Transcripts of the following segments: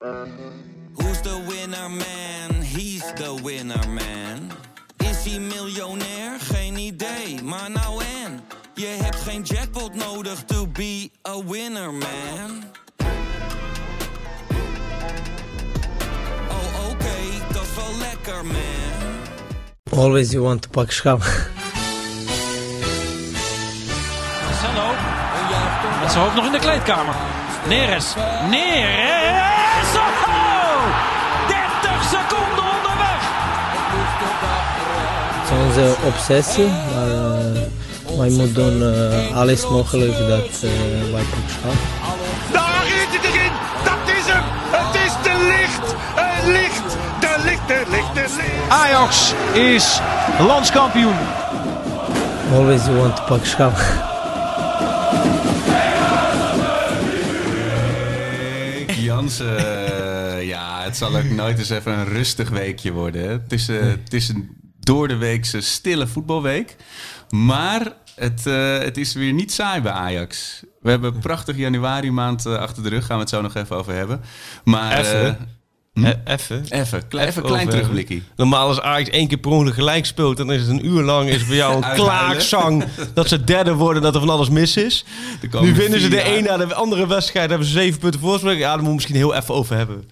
Who's the winner man? He's the winner man. Is hij miljonair? Geen idee, maar nou en. Je hebt geen jackpot nodig to be a winner man. Oh oké, dat is wel lekker man. Always you want to pak schap. Marcelo. Met zijn hoofd nog in de kleedkamer. Neres. Neres. Onze obsessie, maar uh, wij moeten doen uh, alles mogelijk dat uh, wij pak schap. Daar is het erin! Dat is hem! Het is de licht! Het licht! De licht, de licht, de licht! Ajax is landskampioen. Always you want to pak schap. Jansen, ja, het zal ook nooit eens even een rustig weekje worden. Het is, eh, het is een door de weekse stille voetbalweek. Maar het, eh, het is weer niet saai bij Ajax. We hebben een prachtige januari maand eh, achter de rug. Gaan we het zo nog even over hebben. Maar Even. eh, Eh, Even. even, even een klein terugblikje. Normaal als Ajax één keer per ongeluk gelijk speelt, dan is het een uur lang is bij jou een klaagzang dat ze derde worden, dat er van alles mis is. Nu winnen ze de een na de andere wedstrijd, hebben ze zeven punten voorsprong. Ja, daar moeten we misschien heel even over hebben.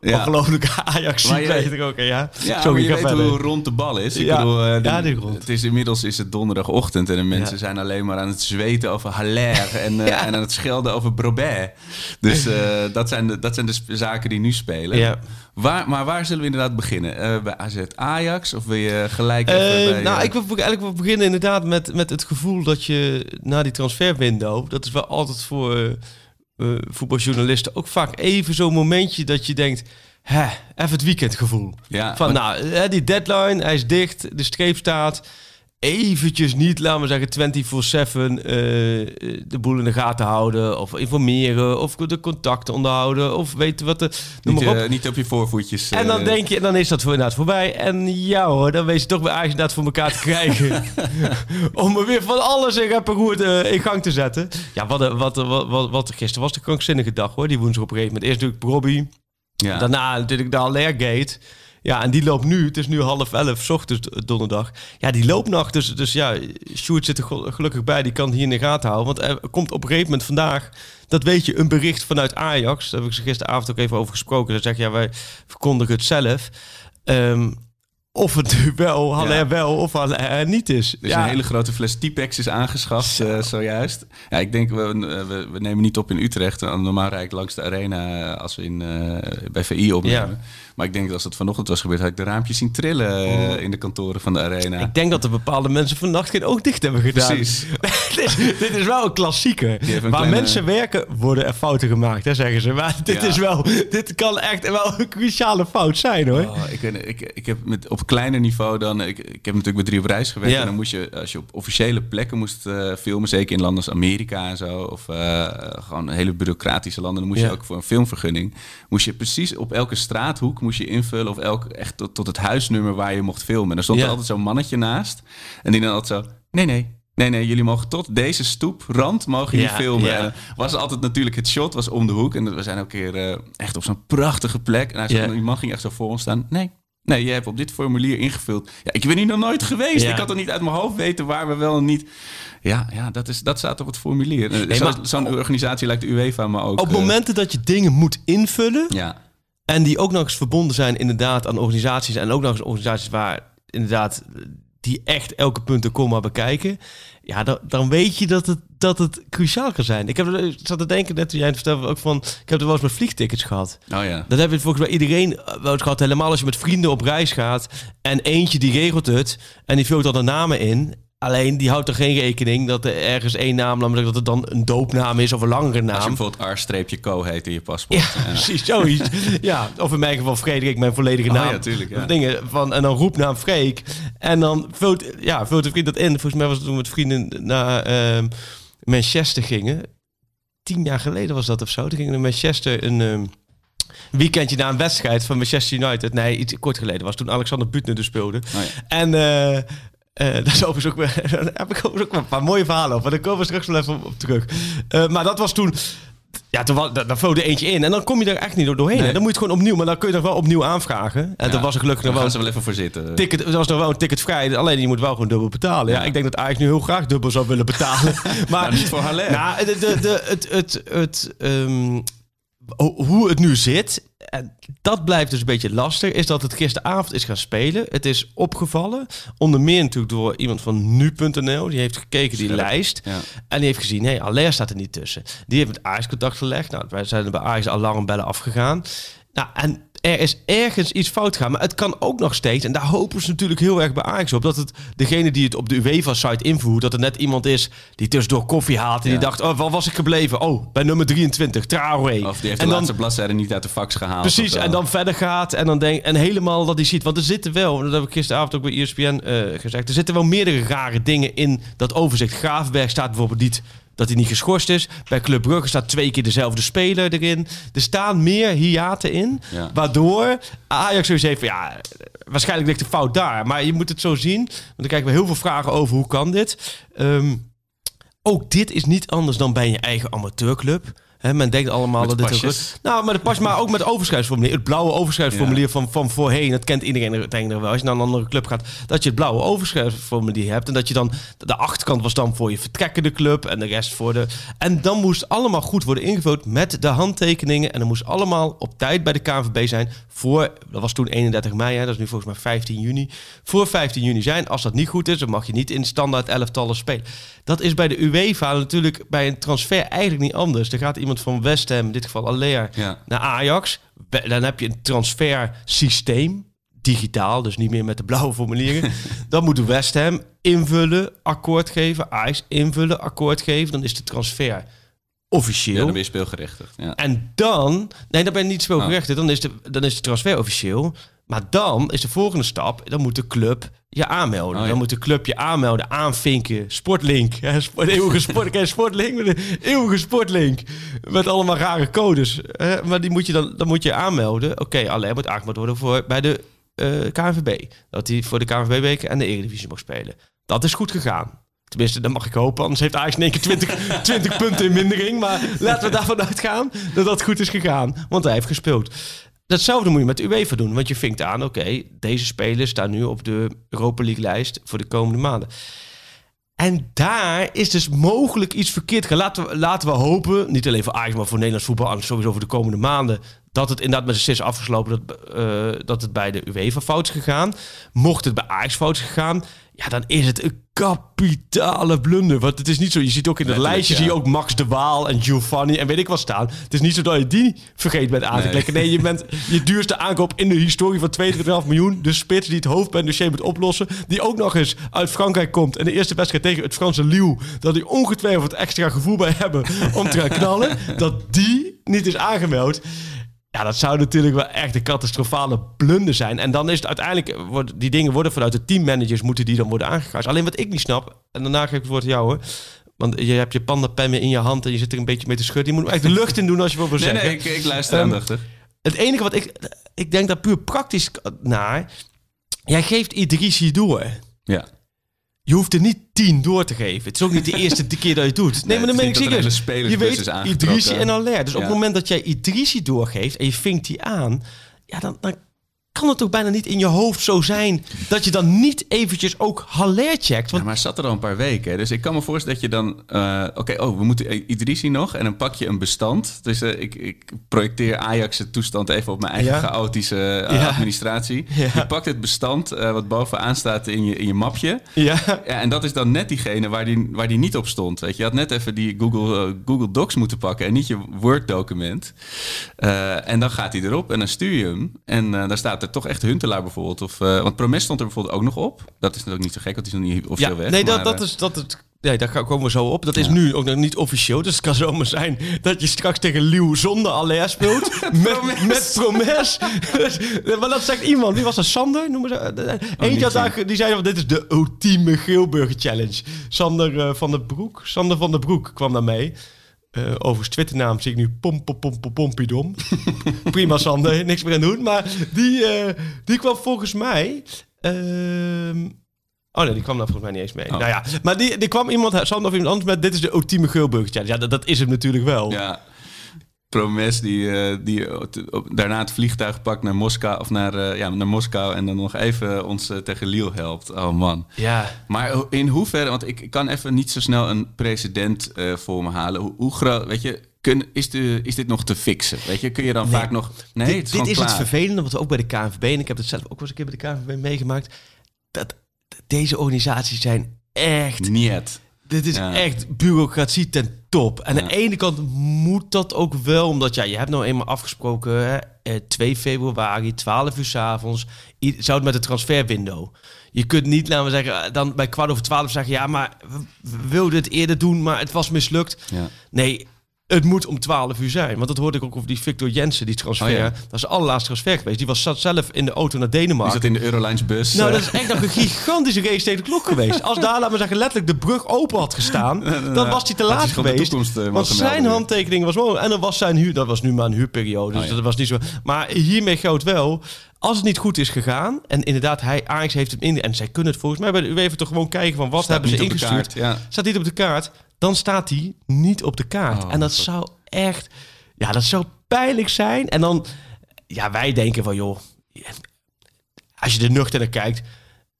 Ja. Ongelooflijk Ajax weet ik ook. Ja, Ja, Sorry, je weet verder. hoe rond de bal is. Ik Ja. bedoel, eh, de- Ja, die rond. het is inmiddels is het donderdagochtend en de mensen zijn alleen maar aan het zweten over Haller en, eh, en aan het schelden over Brobert. Dus eh, dat, zijn de, dat zijn de zaken die nu spelen. Waar, maar waar zullen we inderdaad beginnen? Eh, bij AZ Ajax of wil je gelijk even bij, nou, ik wil eigenlijk wel beginnen inderdaad met, met het gevoel dat je na die transferwindow, dat is wel altijd voor eh, voetbaljournalisten ook vaak even zo'n momentje dat je denkt, hè, even het weekendgevoel. Ja, Van maar- nou, hè, die deadline, hij is dicht, de streep staat. Eventjes niet, laten we zeggen, 24-7 eh, de boel in de gaten houden. Of informeren, of de contacten onderhouden. Of weten wat de... Noem niet, maar op. eh, niet op je voorvoetjes. En dan eh, denk je, dan is dat voor inderdaad voorbij. En ja hoor, dan weet je toch Ajax inderdaad voor elkaar te krijgen. Om er weer van alles in te- in gang te zetten. Ja, wat, wat, wat, wat, wat gisteren was de krankzinnige dag hoor. Die woensdag op een gegeven moment. Eerst natuurlijk Robbie. ja. Daarna natuurlijk de Allergate. Ja, en die loopt nu, het is nu half elf, ochtends donderdag. Ja, die loopt nog. Dus, dus ja, Sjoerd zit er gel- gelukkig bij. Die kan hier in de gaten houden. Want er komt op een gegeven moment vandaag, dat weet je, een bericht vanuit Ajax. Daar heb ik ze gisteravond ook even over gesproken. Ze zeggen, ja, wij verkondigen het zelf. Ehm, of het nu wel, Haller Ja. wel, of Haller er niet is. Ja. een hele grote fles Tipex is aangeschaft eh, zojuist. Ja, ik denk, we, we, we nemen niet op in Utrecht. Normaal rijd ik langs de arena eh, als we in, eh, bij VI opnemen. Ja. Maar ik denk dat als dat vanochtend was gebeurd, had ik de raampjes zien trillen eh, in de kantoren van de arena. Ik denk dat er bepaalde mensen vannacht geen oog dicht hebben gedaan. Precies. dit, is, dit is wel een klassieker. een Waar kleine- mensen werken, worden er fouten gemaakt, hè, zeggen ze. Maar dit, Ja. is wel, dit kan echt wel een cruciale fout zijn, hoor. Oh, ik, ik, ik heb met, op kleiner niveau dan... Ik, ik heb natuurlijk met drie op reis gewerkt. Ja. En dan moest je, als je op officiële plekken moest eh, filmen... zeker in landen als Amerika en zo... of eh, gewoon hele bureaucratische landen... dan moest Ja. je ook voor een filmvergunning... moest je precies op elke straathoek moest je invullen... of elk, echt tot, tot het huisnummer waar je mocht filmen. En er stond Ja. er altijd zo'n mannetje naast. En die dan altijd zo... Nee, nee, Nee, nee, jullie mogen tot deze stoeprand mogen jullie Ja, filmen. ja. Was altijd natuurlijk het shot, was om de hoek. En we zijn ook een keer eh, echt op zo'n prachtige plek. En hij zei, Ja. die man ging echt zo voor ons staan. Nee, nee, je hebt op dit formulier ingevuld. Ja, ik ben hier nog nooit geweest. Ik had er niet uit mijn hoofd weten waar we wel en niet... Ja, ja dat, is, dat staat op het formulier. Zo- Zo'n organisatie lijkt de UEFA maar ook. Op eh, momenten dat je dingen moet invullen... Ja, en die ook nog eens verbonden zijn inderdaad aan organisaties... en ook nog eens organisaties waar inderdaad... die echt elke punt en komma bekijken... ja, dan, dan weet je dat het, dat het cruciaal kan zijn. Ik, heb, ik zat te denken, net toen jij het vertelde, ook van... ik heb er wel eens met vliegtickets gehad. oh ja. Dat heb je volgens mij iedereen wel eens gehad. Helemaal als je met vrienden op reis gaat. En eentje die regelt het. En die vult dan de namen in. Alleen die houdt er geen rekening dat er ergens één naam, namelijk dat het dan een doopnaam is of een langere Als je naam. bijvoorbeeld R-co heet in je paspoort. Ja, precies, zoiets. ja, of in mijn geval Frederik, mijn volledige Oh naam. ja, tuurlijk, ja. Of Dingen van, en dan roepnaam Freek. En dan vult, ja, vult de vriend dat in. Volgens mij was het toen met vrienden naar ehm, Manchester gingen. Tien jaar geleden was dat of zo. Toen gingen we naar Manchester een ehm, weekendje na een wedstrijd van Manchester United. Nee, iets kort geleden was toen Alexander Butner dus speelde. Oh ja. En eh eh is overigens ook, weer- daar heb ik overigens ook wel een paar mooie verhalen over. Daar komen we straks wel even op, op terug. Eh, maar dat was toen... Ja, toen was, daar, daar vloog er eentje in. En dan kom je er echt niet door doorheen. Nee. Dan moet je het gewoon opnieuw. Maar dan kun je nog wel opnieuw aanvragen. En Ja, toen was er gelukkig nog daar wel ze wel even voor zitten. ticket, er was nog wel een ticket vrij. Alleen je moet wel gewoon dubbel betalen. Ja, Ja. ik denk dat Ajax nu heel graag dubbel zou willen betalen. maar Nou, niet voor Haller. Nou, de, de, de, het, het, het, ehm, hoe het nu zit, en dat blijft dus een beetje lastig, is dat het gisteravond is gaan spelen. Het is opgevallen, onder meer natuurlijk door iemand van nu.nl. Die heeft gekeken die Scherp. lijst. Ja. En die heeft gezien, nee, Aller staat er niet tussen. Die heeft met Ajax contact gelegd. Nou, wij zijn er bij Ajax alarmbellen afgegaan. Nou, en er is ergens iets fout gegaan. Maar het kan ook nog steeds, en daar hopen ze natuurlijk heel erg bij Ajax op, dat het degene die het op de UEFA-site invoert, dat er net iemand is die tussendoor koffie haalt en die dacht, oh, waar was ik gebleven? Oh, bij nummer 23, Traoré. Of die heeft en de dan, laatste bladzijde niet uit de fax gehaald. Precies, en dan verder gaat en dan denk en helemaal dat hij ziet. Want er zitten wel, dat heb ik gisteravond ook bij ESPN eh, gezegd, er zitten wel meerdere rare dingen in dat overzicht. Graafberg staat bijvoorbeeld niet dat hij niet geschorst is. Bij Club Brugge staat twee keer dezelfde speler erin. Er staan meer hiaten in, Ja. waardoor Ajax zoiets heeft van ja, waarschijnlijk ligt de fout daar. Maar je moet het zo zien, want dan krijgen we heel veel vragen over hoe kan dit. Ehm, ook dit is niet anders dan bij je eigen amateurclub. Men denkt allemaal dat dit. Nou, maar, de pas, maar ook met overschrijfsformulier. Het blauwe overschrijfsformulier van, van voorheen. Dat kent iedereen er- denk ik wel. Als je naar een andere club gaat, dat je het blauwe overschrijfsformulier hebt. En dat je dan... De achterkant was dan voor je vertrekkende club. En de rest voor de... En dan moest allemaal goed worden ingevuld met de handtekeningen. En dan moest allemaal op tijd bij de KNVB zijn. Voor... Dat was toen 31 mei, hè, dat is nu volgens mij 15 juni. Voor 15 juni zijn. Als dat niet goed is, dan mag je niet in standaard elftallen spelen. Dat is bij de UEFA natuurlijk bij een transfer eigenlijk niet anders. Er gaat iemand van West Ham, in dit geval Aller, Ja. naar Ajax. Dan heb je een transfersysteem. Digitaal, dus niet meer met de blauwe formulieren. dan moet West Ham invullen, akkoord geven. Ajax invullen, akkoord geven. Dan is de transfer Ja, officieel. dan ben je speelgerechtigd. Ja. En dan, nee, dan ben je niet speelgerechtigd. Dan, is de, dan is de transfer officieel. Maar dan is de volgende stap, dan moet de club je aanmelden. Oh, ja. Dan moet de club je aanmelden, aanvinken. Sportlink, sport, eeuwige sport, sportlink, eeuwige sportlink. Met allemaal rare codes. Hè, maar die moet je dan, dan moet je aanmelden. Oké, alleen moet aangemeld worden voor, bij de eh KNVB. Dat hij voor de KNVB-weken en de Eredivisie mag spelen. Dat is goed gegaan. Tenminste, dat mag ik hopen. Anders heeft Ajax in één keer 20, 20 punten in mindering. Maar laten we daarvan uitgaan dat dat goed is gegaan. Want hij heeft gespeeld. Datzelfde moet je met UEFA doen. Want je vinkt aan, oké, deze spelers staan nu op de Europa League lijst voor de komende maanden. En daar is dus mogelijk iets verkeerd. Laten we, laten we hopen, niet alleen voor Ajax, maar voor Nederlands voetbal... sowieso voor de komende maanden... dat het inderdaad met de CIS afgeslopen... Dat, eh, dat het bij de UEFA fout is gegaan. Mocht het bij Ajax fout is gegaan... ja, dan is het een kapitale blunder. Want het is niet zo... Je ziet ook in het Letterlijk, lijstje... ja. zie je ook Max de Waal en Giovanni en weet ik wat staan. Het is niet zo dat je die vergeet bent aan te Nee. klikken. Nee, je bent je duurste aankoop in de historie van 2,5 miljoen. De spits die het hoofdpijndossier moet oplossen. Die ook nog eens uit Frankrijk komt. En de eerste wedstrijd tegen het Franse Lille. Dat die ongetwijfeld extra gevoel bij hebben om te gaan knallen. Dat die niet is aangemeld. Ja, dat zou natuurlijk wel echt een catastrofale blunder zijn. En dan is het uiteindelijk, wordt, die dingen worden vanuit de teammanagers, moeten die dan worden aangekaart. Alleen wat ik niet snap, en daarna geef ik het woord aan jou hoor. Want je hebt je pandapen weer in je hand en je zit er een beetje mee te schudden. Je moet echt de lucht in doen als je wat wil Nee, zeggen. nee, ik, ik luister Ehm, aandachtig. Het enige wat ik... Ik denk daar puur praktisch naar... Jij geeft Idrissi door. Ja. Je hoeft er niet tien door te geven. Het is ook niet de eerste keer dat je het doet. Nee, Nee, maar dan ben ik er hele Je weet. Idrissi en Aller. Dus op het moment dat jij Idrissi doorgeeft en je vinkt die aan... Ja, dan, dan kan het toch bijna niet in je hoofd zo zijn... dat je dan niet eventjes ook Haller checkt. Ja, Want maar hij zat er al een paar weken. hè. Dus ik kan me voorstellen dat je dan... eh, Oké, oh, we moeten Idrissi nog. En dan pak je een bestand. Dus eh, ik, ik projecteer Ajax' toestand even op mijn eigen Ja. chaotische eh, Ja. administratie. Ja. Je pakt het bestand wat bovenaan staat in je, in je mapje. ja, Ja, en dat is dan net diegene waar die, waar die niet op stond. Weet je. je had net even die Google, Google Docs moeten pakken en niet je Word-document. En dan gaat hij erop en dan stuur je hem. En daar staat toch echt Huntelaar bijvoorbeeld. Of, eh, want Promes stond er bijvoorbeeld ook nog op. Dat is natuurlijk niet zo gek, want die is nog niet ja officieel weg. nee, dat, maar, dat eh, is... Dat het, Nee, daar komen we zo op. Dat is Ja. nu ook nog niet officieel. Dus het kan zomaar zijn dat je straks tegen Leeuw zonder Aller speelt. met, met Promes. Maar dat zegt iemand. Wie was dat? Sander? Noemen ze? eh, Eentje Oh, had daar, die zei van dit is de ultieme Geelburger Challenge. Sander van der Broek. Sander van der Broek kwam daar mee. Eh overigens Twitternaam zie ik nu pom pom pom pom pompidom. Prima Sander, niks meer aan doen. Maar die, eh, die kwam volgens mij... ehm, Oh nee, die kwam daar volgens mij niet eens mee. Oh. Nou ja, maar die, die kwam iemand, Sander of iemand anders met... dit is de ultieme Geelburger Challenge. Ja, dat, dat is het natuurlijk wel. Ja. Promes die, eh, die op- daarna het vliegtuig pakt naar Moskou, of naar, eh, ja, naar Moskou en dan nog even ons eh, tegen Lille helpt. Oh man. Ja, Maar in hoeverre, want ik kan even niet zo snel een precedent voor me halen. Hoe, hoe groot, weet je, kun, is, de, is dit nog te fixen? Weet je, kun je dan Nee. vaak nog. Nee, dit het is, dit gewoon is het vervelende, wat we ook bij de KNVB, en ik heb het zelf ook wel eens een keer bij de KNVB meegemaakt, dat deze organisaties zijn echt Niet. Dit is Ja. echt bureaucratie ten top. En Ja. aan de ene kant moet dat ook wel, omdat ja, je hebt nou eenmaal afgesproken, hè, eh, 2 februari, 12 uur 's avonds, zou het met de transferwindow. Je kunt niet, laten we zeggen, dan bij kwart over 12 zeggen, ja, maar we, we wilden het eerder doen, maar het was mislukt. Ja. Nee, het moet om 12 uur zijn. Want dat hoorde ik ook over die Victor Jensen, die transfer. Oh ja. Dat is de allerlaatste transfer geweest. Die was zat zelf in de auto naar Denemarken. dat in de Eurolines bus? Nou, eh? dat is echt nog een gigantische race tegen de klok geweest. Als daar, laat maar zeggen, letterlijk de brug open had gestaan, dan was hij te laat geweest. toekomst, eh, want zijn handtekening was wel... En dan was zijn huur... Dat was nu maar een huurperiode, dus Oh, ja. dat was niet zo... Maar hiermee geldt wel... Als het niet goed is gegaan, en inderdaad, hij, Ajax heeft hem in... En zij kunnen het volgens mij bij de UEFA toch gewoon kijken van... Wat Staat hebben ze ingestuurd? kaart, ja. Staat niet op de kaart, dan staat hij niet op de kaart. Oh, en dat zou echt... Ja, dat zou pijnlijk zijn. En dan... Ja, wij denken van, joh... Als je er nuchter naar kijkt...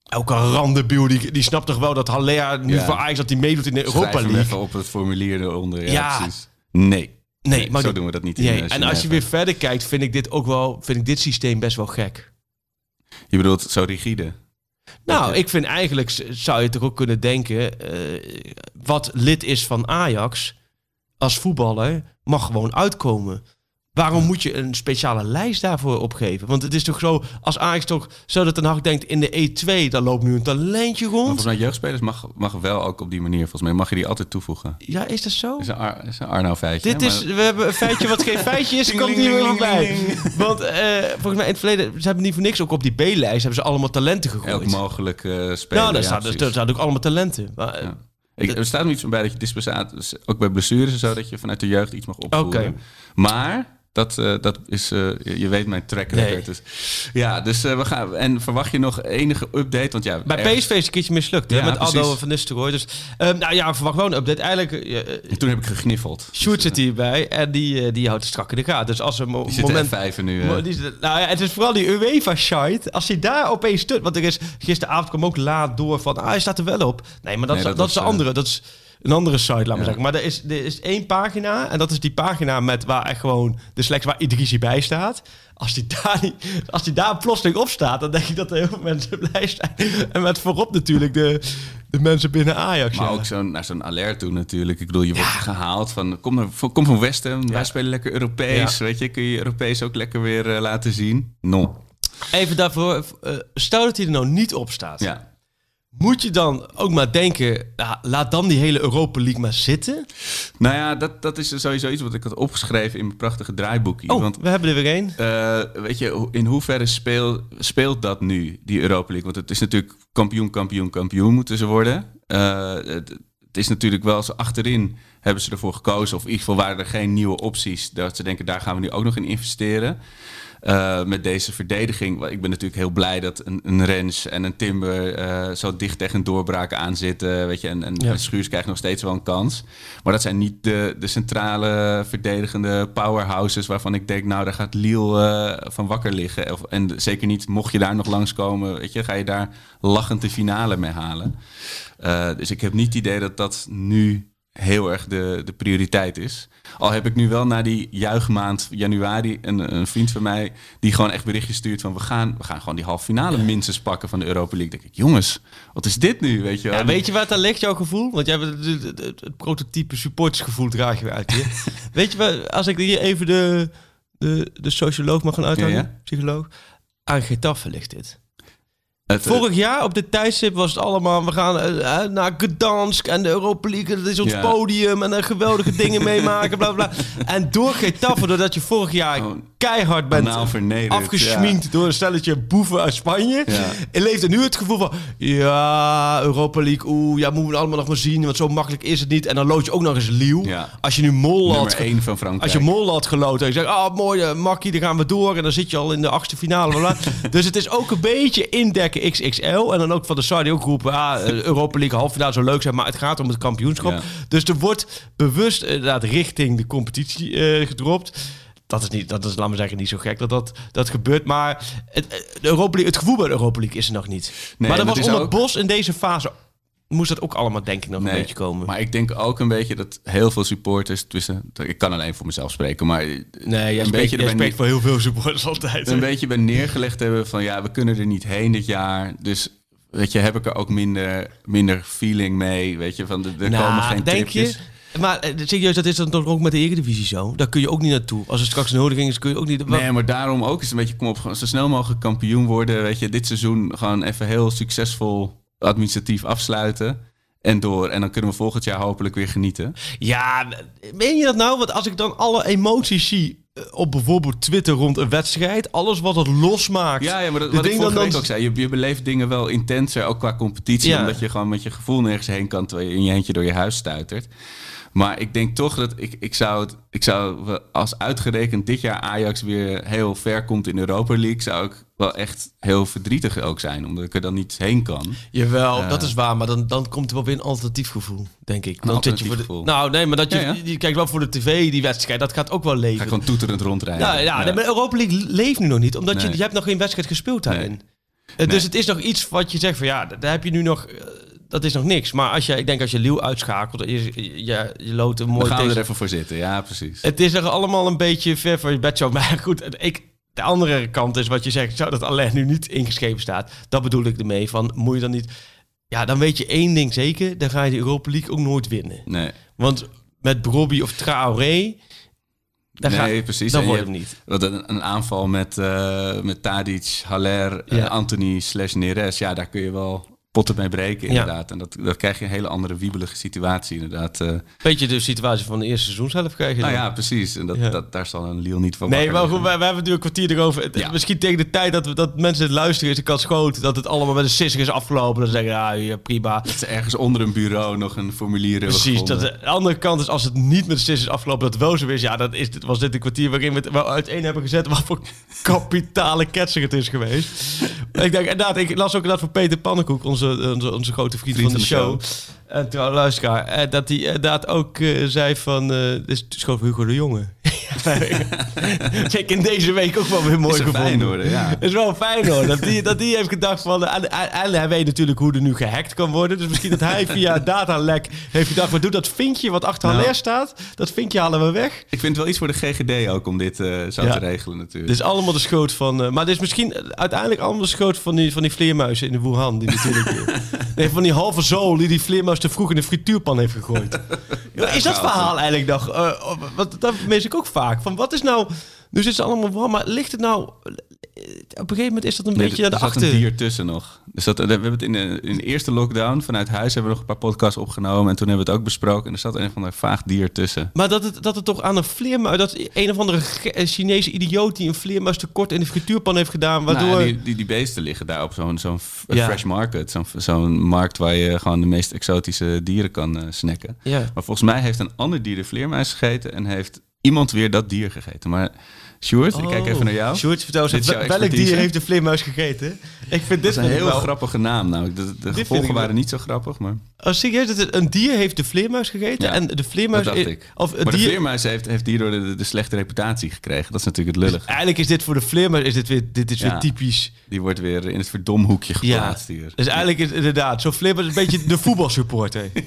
Elke randebiel, die, die snapt toch wel dat Haller nu Ja. voor Ajax... dat hij meedoet in de Schrijf Europa League. even op het formulier eronder. Ja, Ja. precies. Nee. Nee, maar zo doen we dat niet in Nee, eh, en als je weer verder kijkt, vind ik dit ook wel... Vind ik dit systeem best wel gek. Je bedoelt zo rigide? Nou, je- ik vind eigenlijk zou je toch ook kunnen denken, eh, wat lid is van Ajax als voetballer mag gewoon uitkomen. Waarom moet je een speciale lijst daarvoor opgeven? Want het is toch zo, als Ajax toch, zo dat Den Haag denkt in de E2, daar loopt nu een talentje Maar rond. volgens mij jeugdspelers mag, mag wel ook op die manier. Volgens mij mag je die altijd toevoegen. Ja, is dat zo? Is een, Ar is een Arno feitje. Dit hè, is, maar- we hebben een feitje wat geen feitje is, komt hier weer bij. Want eh, volgens mij in het verleden, ze hebben niet voor niks ook op die B-lijst, hebben ze allemaal talenten gegooid. elk mogelijk eh speler. nou, daar ja, staan, er staan ook allemaal talenten. Maar, eh, Ja. Ik, er staat nog iets van bij dat je dispensaat, dus ook bij blessures en zo, dat je vanuit de jeugd iets mag opvoeren. Oké. Maar dat, eh, dat is, eh, je, weet mijn track record. Nee. Dus, ja, dus eh, we gaan. En verwacht je nog enige update? Want ja, Bij ergens- PSV is het een keertje mislukt, hè, Ja, met Aldo precies. Van Nistelrooy. Dus, ehm, nou ja, verwacht wel een update. Eigenlijk, En toen heb ik gegniffeld. Sjoerd zit hierbij en die, die houdt het strak in de gaten. Dus als er mo Die moment... F5 nu. mo- die nou ja, het is vooral die UEFA-site. Als hij daar opeens stut... Want er is, gisteravond kwam ook laat door van... Ah, hij staat er wel op. Nee, maar dat, Nee, is, dat dat is de andere. Dat is een andere site, laat maar Ja. zeggen. Maar er is, er is één pagina. En dat is die pagina met waar echt gewoon de selectie waar Idrissi bij staat. Als die, daar niet, als die daar plotseling op staat, dan denk ik dat er heel veel mensen blij zijn. En met voorop natuurlijk de, de mensen binnen Ajax. Maar ja. ook zo'n, naar zo'n alert toe natuurlijk. Ik bedoel, je wordt gehaald van... Kom, naar, kom van Westen, wij spelen lekker Europees. Weet je, kun je Europees ook lekker weer eh, laten zien? Non. Even daarvoor, eh, stel dat hij er nou niet op staat. Ja. Moet je dan ook maar denken, laat dan die hele Europa League maar zitten? Nou ja, dat, dat is sowieso iets wat ik had opgeschreven in mijn prachtige draaiboekje. Oh, Want we hebben er weer één. Eh, weet je, in hoeverre speel, speelt dat nu, die Europa League? Want het is natuurlijk kampioen, kampioen, kampioen moeten ze worden. Eh, het, het is natuurlijk wel zo achterin hebben ze ervoor gekozen. Of in ieder geval waren er geen nieuwe opties. Dat ze denken, daar gaan we nu ook nog in investeren. Eh, met deze verdediging. Ik ben natuurlijk heel blij dat een, een Rens en een Timber eh, zo dicht tegen een doorbraak aan zitten. Weet je, en, en, Ja. en Schuurs krijgt nog steeds wel een kans. Maar dat zijn niet de, de centrale verdedigende powerhouses waarvan ik denk, nou, daar gaat Liel eh, van wakker liggen. Of, en zeker niet, mocht je daar nog langskomen, weet je, ga je daar lachend de finale mee halen. Dus ik heb niet het idee dat dat nu heel erg de, de prioriteit is. Al heb ik nu wel na die juichmaand januari een, een vriend van mij die gewoon echt berichtjes stuurt van we gaan, we gaan gewoon die halve finale minstens pakken van de Europa League. Dan denk ik, jongens, wat is dit nu? Weet je, wel? Ja, weet je waar het aan ligt, jouw gevoel? Want jij hebt het, het, het- het prototype supportersgevoel draag je weer uit hier. weet je waar, als ik hier even de, de, de socioloog mag gaan uithangen, Ja, ja. psycholoog. Aan Getafe ligt dit. Het, eh, Vorig jaar op dit tijdstip was het allemaal... we gaan eh, eh, naar Gdansk en de Europa League... dat is ons Ja. podium en er geweldige dingen meemaken, bla bla. bla. En door Getafe, doordat je vorig jaar keihard bent Anaal vernederd, afgesminkt door een stelletje boeven uit Spanje. Ja. En leeft er nu het gevoel van, ja, Europa League, oeh, ja, moeten we allemaal nog maar zien, want zo makkelijk is het niet. En dan lood je ook nog eens Liel. Ja. Als je nu Mol had, Nummer 1 van Frankrijk. als je Mol had geloot en je zegt, ah, mooi, eh, Makkie, dan gaan we door. En dan zit je al in de achtste finale. bla, bla. dus het is ook een beetje indekken XXL. En dan ook van de Saudi ook ah, eh, Europa League half finale zou leuk zijn, maar het gaat om het kampioenschap. Ja. Dus er wordt bewust inderdaad richting de competitie eh, gedropt. Dat is, niet, dat is, laten we zeggen, niet zo gek dat dat, dat gebeurt. Maar het, eh, de Europa League, het gevoel bij de Europa League is er nog niet. Nee, maar dat was onder ook- Bos in deze fase... Moest dat ook allemaal, denk ik, nog een beetje komen. Maar ik denk ook een beetje dat heel veel supporters... Tussen, ik kan alleen voor mezelf spreken, maar... nee, jij een spreekt, beetje erbij spreekt voor heel veel supporters altijd. een beetje bij neergelegd hebben van ja, we kunnen er niet heen dit jaar. Dus weet je, heb ik er ook minder, minder feeling mee. Weet je, van de- er Nou, komen geen denk tripjes. je? Maar eh, serieus, dat is dan toch ook met de Eredivisie zo? Daar kun je ook niet naartoe. Als er straks een huldiging is, kun je ook niet... Nee, maar daarom ook is een beetje kom op, zo snel mogelijk kampioen worden. Weet je, dit seizoen gewoon even heel succesvol administratief afsluiten. En door. En dan kunnen we volgend jaar hopelijk weer genieten. Ja, meen je dat nou? Want als ik dan alle emoties zie eh, op bijvoorbeeld Twitter rond een wedstrijd, alles wat het losmaakt. Ja, ja maar dat, wat ik vorige dan- ook zei. Je, je beleeft dingen wel intenser, ook qua competitie. Ja. Omdat je gewoon met je gevoel nergens heen kan, terwijl je in je eentje door je huis stuitert. Maar ik denk toch dat ik, ik zou het, ik zou als uitgerekend dit jaar Ajax weer heel ver komt in de Europa League, zou ik wel echt heel verdrietig ook zijn, omdat ik er dan niet heen kan. Jawel, Eh. dat is waar. Maar dan, dan komt er wel weer een alternatief gevoel, denk ik. Dan zit je voor de, gevoel. Nou, nee, maar dat je, Ja, ja. je kijkt wel voor de tv, die wedstrijd, dat gaat ook wel Ga leven. ik gewoon toeterend rondrijden. Ja, ja, nee, maar Europa League leeft nu nog niet, omdat je, Nee. je hebt nog geen wedstrijd gespeeld daarin. Nee. Eh, Nee. Dus het is nog iets wat je zegt van ja, daar heb je nu nog, eh, dat is nog niks. Maar als je, ik denk als je Leeuw uitschakelt, je, je, je, loopt een mooi Dan gaan we tegen- er even voor zitten. Ja, precies. Het is er allemaal een beetje ver van je bedshow. Maar goed, ik, de andere kant is wat je zegt. Zou dat alleen nu niet ingeschreven staat. Dat bedoel ik ermee. Van, moet je dan niet... Ja, dan weet je één ding zeker. Dan ga je de Europa League ook nooit winnen. Nee, Want met Brobby of Traoré... Dan nee ga, precies. Dan wordt het niet. Wat een, een aanval met, eh, met Tadic, Haller, eh, Ja. Anthony slash Neres. Ja, daar kun je wel potten mee breken Ja. inderdaad. En dat, dat krijg je een hele andere wiebelige situatie inderdaad. eh. Beetje de situatie van de eerste seizoen zelf krijgen. nou ja, precies. En dat, Ja. dat, daar zal een Lille niet van Nee, maar goed, we hebben natuurlijk een kwartier erover. Ja. Misschien tegen de tijd dat, we, dat mensen het luisteren is de kans groot dat het allemaal met een sisser is afgelopen. Dan zeggen ja, ja, prima. Dat ze ergens onder een bureau nog een formulier hebben Precies. Dat de andere kant is, als het niet met de is afgelopen, dat wel zo is. Ja, dat is, was dit een kwartier waarin we het wel uiteen hebben gezet. Wat voor kapitale ketser het is geweest. ik denk inderdaad, ik las ook inderdaad voor Peter Pannenkoek, onze, onze, onze grote vriend, Vriend van de show. En trouw luisteraar, eh, dat hij inderdaad ook eh, zei van, eh dit is van Hugo de Jonge. Ik in deze week ook wel weer mooi Is gevonden. Ja. Het is wel fijn hoor. Dat die, dat die heeft gedacht van. En, en, en hij weet natuurlijk hoe er nu gehackt kan worden. Dus misschien dat hij via datalek heeft gedacht. We doen dat vinkje wat achter Nou. Haller staat. Dat vinkje halen we weg. Ik vind het wel iets voor de GGD ook om dit eh, zo Ja. te regelen natuurlijk. Dit is allemaal de schuld van. eh, maar dit is misschien uiteindelijk allemaal de schuld van die, van die vleermuizen in de Wuhan. Die natuurlijk. nee, van die halve zool die die vleermuis te vroeg in de frituurpan heeft gegooid. Ja, is dat verhaal eigenlijk nog? eh, oh, wat, dat mis ik ook vaak. Van wat is nou. Nu zit ze allemaal warm, maar ligt het nou. Op een gegeven moment is dat een Nee, beetje er naar de zat achter. een dier tussen nog. Dus dat, we hebben het in de, in de eerste lockdown vanuit huis hebben we nog een paar podcasts opgenomen. En toen hebben we het ook besproken. En er zat een van de vaag dier tussen. Maar dat het, dat het toch aan een vleermuis... Dat een of andere eh, Chinese idioot die een vleermuis tekort in de frituurpan heeft gedaan. Waardoor... Nou, die, die, die beesten liggen daar op zo'n zo'n Ja. fresh market. Zo'n zo'n markt waar je gewoon de meest exotische dieren kan eh, snacken. Ja. Maar volgens mij heeft een ander dier de vleermuis gegeten. En heeft iemand weer dat dier gegeten. Maar Sjoerd, ik kijk even naar jou. Oh. Sjoerd, vertel eens, welk dier heeft de vleermuis gegeten? Ik vind dit Dat is een heel wel- grappige naam. Nou, de, de gevolgen wel- waren niet zo grappig, maar Oh, serieus, dat een dier heeft de vleermuis gegeten? Ja, en de vleermuis... dat dacht ik. Of maar de vleermuis heeft, heeft hierdoor de, de slechte reputatie gekregen. Dat is natuurlijk het lullig. Eigenlijk is dit voor de vleermuis is dit weer, dit is Ja. weer typisch. Die wordt weer in het verdomhoekje Ja, geplaatst hier. dus eigenlijk is inderdaad, zo'n vleermuis is een beetje de voetbalsupporter.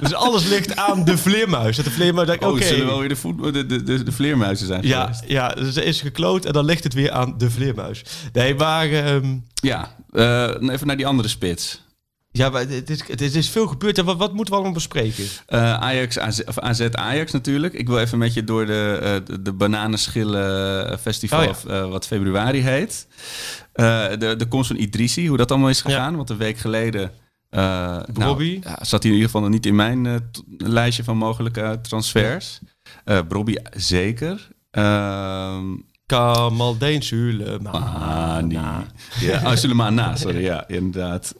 Dus alles ligt aan de vleermuis. Dat de vleermuis denkt, Oh, oké, zullen wel weer de, voet, de, de, de, de vleermuizen zijn ja, geweest? ja, dus er is gekloot en dan ligt het weer aan de vleermuis. Nee, maar... ehm, Ja, eh, even naar die andere spits. Ja, het is, het is, veel gebeurd. Wat, wat moeten we allemaal bespreken? Eh, Ajax, AZ, of AZ Ajax natuurlijk. Ik wil even met je door de, eh, de, Bananenschillen Festival, Oh ja. eh, wat februari heet. De, de komst van Idrissi, hoe dat allemaal is gegaan. Want een week geleden nou, Brobby. ja, zat hij in ieder geval nog niet in mijn lijstje van mogelijke transfers. Brobby zeker. Ehm, Kamaldeen Sulema. Ah, nee. Ja, oh, Sulemana, sorry. Ja, inderdaad.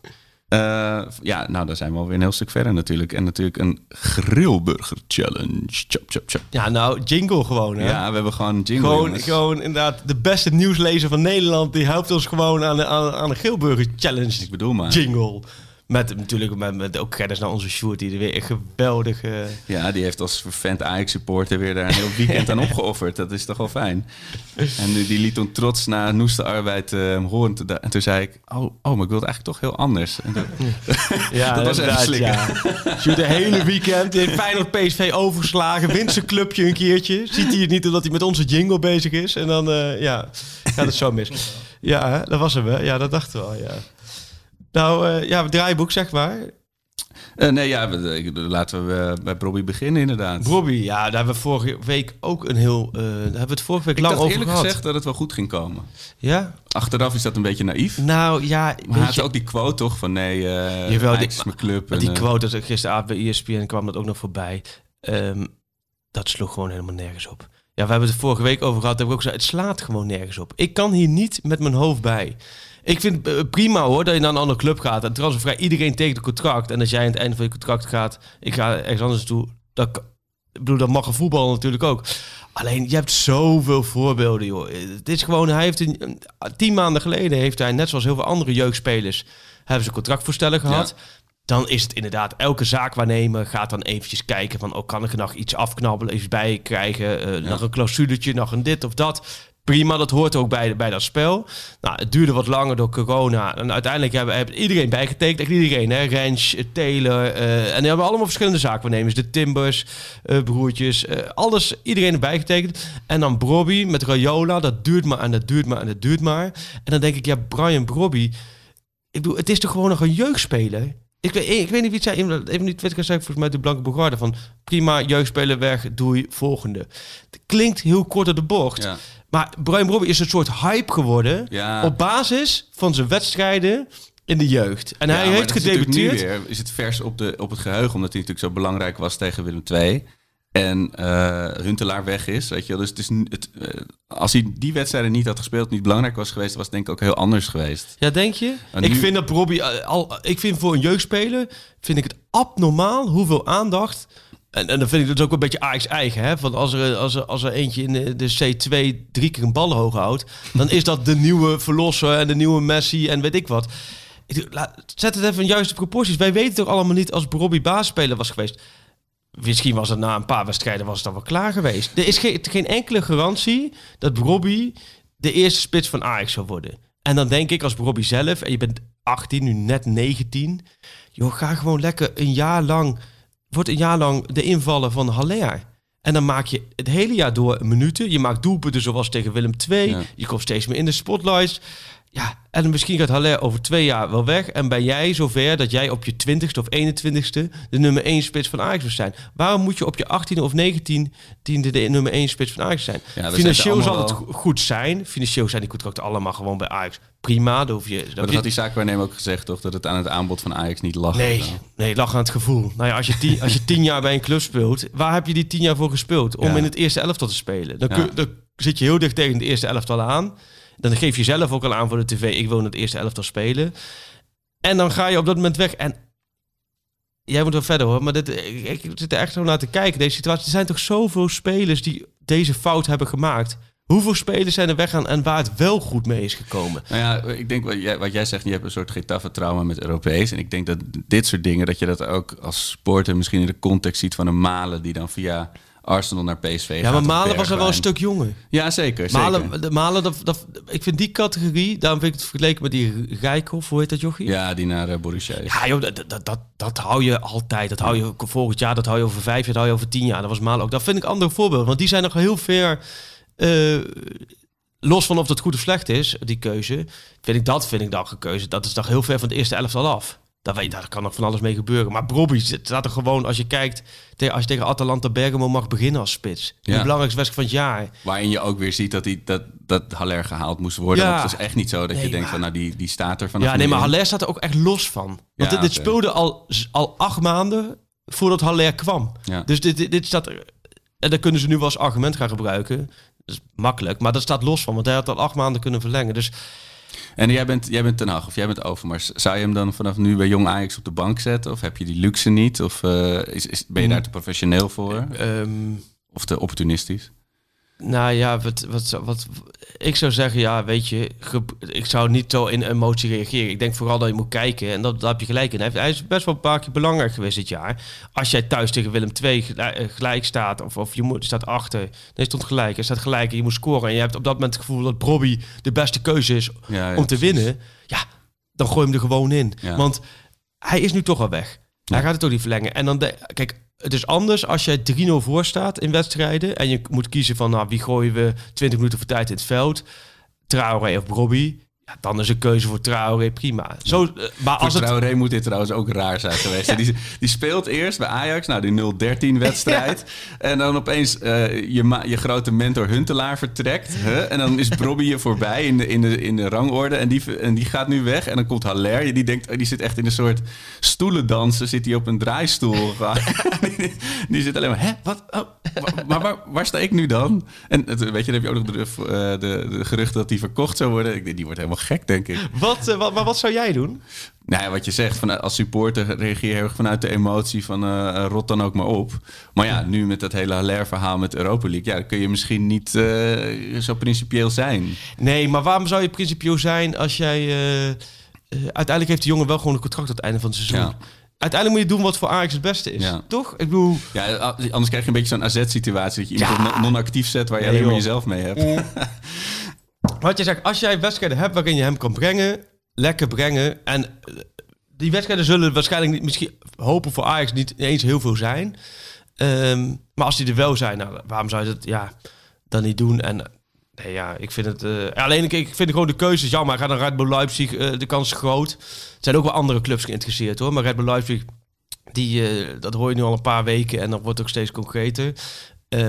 Eh, ja, nou, daar zijn we alweer een heel stuk verder natuurlijk. En natuurlijk een grillburger challenge. Chop, chop, chop. Ja, nou, jingle gewoon, hè? Ja, we hebben gewoon jingle. Gewoon, jongens. gewoon inderdaad, de beste nieuwslezer van Nederland... die helpt ons gewoon aan de, aan, aan de Geelburger Challenge Ik bedoel maar. jingle. Met natuurlijk met, met ook kennis naar onze Sjoerd... die er weer een geweldige... Ja, die heeft als vervent Ajax-supporter weer daar een heel weekend aan opgeofferd. Dat is toch wel fijn. En die, die liet toen trots na noeste arbeid eh, horen. En toen zei ik, oh, oh, maar ik wil het eigenlijk toch heel anders. En toen- Ja, Dat was even inderdaad, Ja. Sjoerd de hele weekend in Feyenoord PSV overgeslagen. Wint zijn clubje een keertje. Ziet hij het niet omdat hij met onze jingle bezig is. En dan eh, ja, gaat het zo mis. Ja, hè, dat was hem, hè? Ja, dat dachten we al, ja. Nou, eh, ja, draaiboek, zeg maar. Eh, nee, ja, we- ik- laten we eh, bij Robbie beginnen inderdaad. Bobby, ja, daar hebben we vorige week ook een heel... daar hebben we het vorige week ik lang over eerlijk gehad. gezegd dat het wel goed ging komen. Ja? Achteraf is dat een beetje naïef. Nou, ja, Maar had je... ook die quote toch van nee, eh Jawel, die- is mijn club. En, die quote, dat gisteravond bij ESPN kwam dat ook nog voorbij. Ehm, dat sloeg gewoon helemaal nergens op. Ja, we hebben het er vorige week over gehad. Hebben we ook gezegd, het slaat gewoon nergens op. Ik kan hier niet met mijn hoofd bij. Ik vind het eh, prima hoor, dat je naar een andere club gaat. En transfervrij, iedereen tekent een contract. En als jij aan het einde van je contract gaat, ik ga ergens anders naartoe. Dat, ik bedoel, dat mag een voetbal natuurlijk ook. Alleen, je hebt zoveel voorbeelden, joh. Het is gewoon, hij heeft een, tien maanden geleden heeft hij, net zoals heel veel andere jeugdspelers, hebben ze contractvoorstellen gehad. Dan is het inderdaad, elke zaakwaarnemer gaat dan eventjes kijken van, oh, kan ik er nog iets afknabbelen, iets bij krijgen, eh, nog een clausuletje, nog een dit of dat. Prima, dat hoort ook bij, bij dat spel. Nou, het duurde wat langer door corona. En uiteindelijk hebben, hebben iedereen bijgetekend. Iedereen, hè? Rens, eh, Taylor. eh, en die hebben allemaal verschillende zaakwaarnemers. De Timbers, eh, broertjes. alles, iedereen erbij getekend. En dan Brobby met Rayola. Dat duurt maar en dat duurt maar en dat duurt maar. En dan denk ik, ja, Brian Brobby. Ik bedoel, het is toch gewoon nog een jeugdspeler? Ik weet, ik weet niet wie het zei. Even niet Twitter gezegd, volgens mij de Blanke Bogarde. Van prima, jeugdspeler weg, doei, volgende. Het klinkt heel kort door de bocht. Ja. Maar Brian Brobby is een soort hype geworden. Ja. Op basis van zijn wedstrijden in de jeugd. En Ja, hij heeft is gedebuteerd. Nu weer is het vers op, de, op het geheugen, omdat hij natuurlijk zo belangrijk was tegen Willem II. En eh Huntelaar weg is, weet je wel. Dus het is, het, eh, als hij die wedstrijden niet had gespeeld, niet belangrijk was geweest, was het denk ik ook heel anders geweest. Ja, denk je? En ik nu- vind dat Robbie eh, al. Ik vind voor een jeugdspeler vind ik het abnormaal hoeveel aandacht. En, en dan vind ik dat ook een beetje Ajax eigen. Hè? Want als er, als, er, als er eentje in de, de C2 drie keer een bal hoog houdt, dan is dat de nieuwe verlosser en de nieuwe Messi en weet ik wat. Zet het even in juiste proporties. Wij weten toch allemaal niet als Robbie basisspeler was geweest. Misschien was het na een paar wedstrijden was het dan wel klaar geweest. Er is geen, geen enkele garantie dat Robbie de eerste spits van Ajax zou worden. En dan denk ik als Robbie zelf, en je bent 18, nu net 19. Joh, ga gewoon lekker een jaar lang, wordt een jaar lang de invallen van Haller. En dan maak je het hele jaar door minuten. Je maakt doelpunten zoals tegen Willem II. Ja. Je komt steeds meer in de spotlights. Ja, en misschien gaat Haller over twee jaar wel weg. En ben jij zover dat jij op je 20ste of 21ste de nummer 1 spits van Ajax wil zijn? Waarom moet je op je 18e of 19e de nummer 1 spits van Ajax zijn? Ja, Financieel zal het goed zijn. Financieel zijn die contracten allemaal gewoon bij Ajax. Prima, daar hoef je... Maar dat had die zaakwaarnemer ook gezegd, toch? Dat het aan het aanbod van Ajax niet lag. Nee, nee, lach aan het gevoel. Nou ja, als je, tien, als je tien jaar bij een club speelt, waar heb je die tien jaar voor gespeeld? Om Ja. in het eerste elftal te spelen. Dan, Ja. kun- dan zit je heel dicht tegen het eerste elftal aan. Dan geef je zelf ook al aan voor de tv, ik wil in het eerste elftal spelen. En dan ga je op dat moment weg. En jij moet wel verder hoor, maar dit, ik, ik zit er echt zo naar te kijken. Deze situatie, er zijn toch zoveel spelers die deze fout hebben gemaakt. Hoeveel spelers zijn er weggaan en waar het wel goed mee is gekomen? Nou ja, ik denk wat jij, wat jij zegt, je hebt een soort Getafe-trauma met Europees. En ik denk dat dit soort dingen, dat je dat ook als sporter misschien in de context ziet van een Malen die dan via Arsenal naar PSV gaat. Ja, maar Malen was er wel een stuk jonger. Ja, zeker. zeker. Malen, de Malen dat, dat, ik vind die categorie, daarom vind ik het vergeleken met die Rijkoff, hoe heet dat jochie? Ja, die naar eh, Borussia. Ja, joh, dat, dat, dat, dat hou je altijd. Dat hou je volgend jaar, dat hou je over vijf jaar, dat hou je over tien jaar. Dat was Malen ook. Dat vind ik andere voorbeelden, want die zijn nog heel ver... eh, los van of dat goed of slecht is, die keuze, vind ik dat vind ik dan een keuze. Dat is nog heel ver van het eerste elftal af. Daar, weet, daar kan nog van alles mee gebeuren. Maar Bobby staat er gewoon, als je kijkt, als je tegen Atalanta Bergamo mag beginnen als spits. De Ja. belangrijkste wedstrijd van het jaar. Waarin je ook weer ziet dat, die, dat, dat Haller gehaald moest worden. Ja. Want het is echt niet zo dat je denkt maar- van nou die, die staat er vanaf Ja, nee, maar. Haller staat er ook echt los van. Want Ja, dit, speelde al, al acht maanden voordat Haller kwam. Ja. Dus dit, dit, dit staat er. En dat kunnen ze nu wel als argument gaan gebruiken. Is makkelijk, maar dat staat los van, want hij had al acht maanden kunnen verlengen. Dus En jij bent, jij bent Ten Hag of jij bent Overmars. Zou je hem dan vanaf nu bij Jong Ajax op de bank zetten? Of heb je die luxe niet? Of eh, is, is, ben je daar te professioneel voor? ehm, Of te opportunistisch? Nou ja, wat, wat, wat, ik zou zeggen, ja, weet je, ik zou niet zo in emotie reageren. Ik denk vooral dat je moet kijken en dat, daar heb je gelijk in. Hij, is best wel een paar keer belangrijk geweest dit jaar. Als jij thuis tegen Willem II gelijk, eh, gelijk staat of, of je moet, staat achter, nee, stond gelijk, je staat gelijk en je moet scoren en je hebt op dat moment het gevoel dat Bobby de beste keuze is Ja, ja, om te precies. winnen, ja, dan gooi je hem er gewoon in. Ja. Want hij is nu toch al weg. Hij gaat het ook niet verlengen. En dan, de, kijk, het is anders als je 3-0 voor staat in wedstrijden. En je moet kiezen van, nou, wie gooien we 20 minuten voor tijd in het veld? Traoré of Robbie? Ja, dan is een keuze voor Traoré prima. Zo, eh, maar Als het... Traoré moet dit trouwens ook raar zijn geweest. Die, die speelt eerst bij Ajax, nou die 0-13 wedstrijd. En dan opeens eh, je, je grote mentor Huntelaar vertrekt. Huh? En dan is Brobby je voorbij in de, in, de, in de rangorde. En die, en die gaat nu weg. En dan komt Haller. Die, denkt, oh, die zit echt in een soort stoelendansen. Zit hij op een draaistoel. die, die zit alleen maar, hè, wat? Oh, maar waar, waar sta ik nu dan? En het, weet je, dan heb je ook nog de, eh, de, de gerucht dat die verkocht zou worden. Ik denk, die wordt helemaal gek, denk ik. Wat, eh, wat, maar wat zou jij doen? Nou ja, wat je zegt, van, als supporter reageer je heel erg vanuit de emotie van eh, rot dan ook maar op. Maar ja, nu met dat hele Haller-verhaal met Europa League, ja, kun je misschien niet eh, zo principieel zijn. Nee, maar waarom zou je principieel zijn als jij... eh, eh, uiteindelijk heeft de jongen wel gewoon een contract aan het einde van het seizoen. Ja. Uiteindelijk moet je doen wat voor Ajax het beste is. Ja. Toch? Ik bedoel... Ja, anders krijg je een beetje zo'n AZ-situatie, dat je iemand Ja. non-actief zet waar je Nee, alleen maar jezelf mee hebt. Wat je zegt, als jij wedstrijden hebt waarin je hem kan brengen, lekker brengen. En eh, die wedstrijden zullen waarschijnlijk niet, misschien hopen voor Ajax niet eens heel veel zijn. Ehm, maar als die er wel zijn, nou, waarom zou je dat ja, dan niet doen? En nee, ja, ik vind het. eh, alleen ik, ik vind gewoon de keuzes jammer. Ga naar Red Bull Leipzig, eh, de kans groot. Er zijn ook wel andere clubs geïnteresseerd hoor. Maar Red Bull Leipzig, die, dat hoor je nu al een paar weken en dat wordt ook steeds concreter.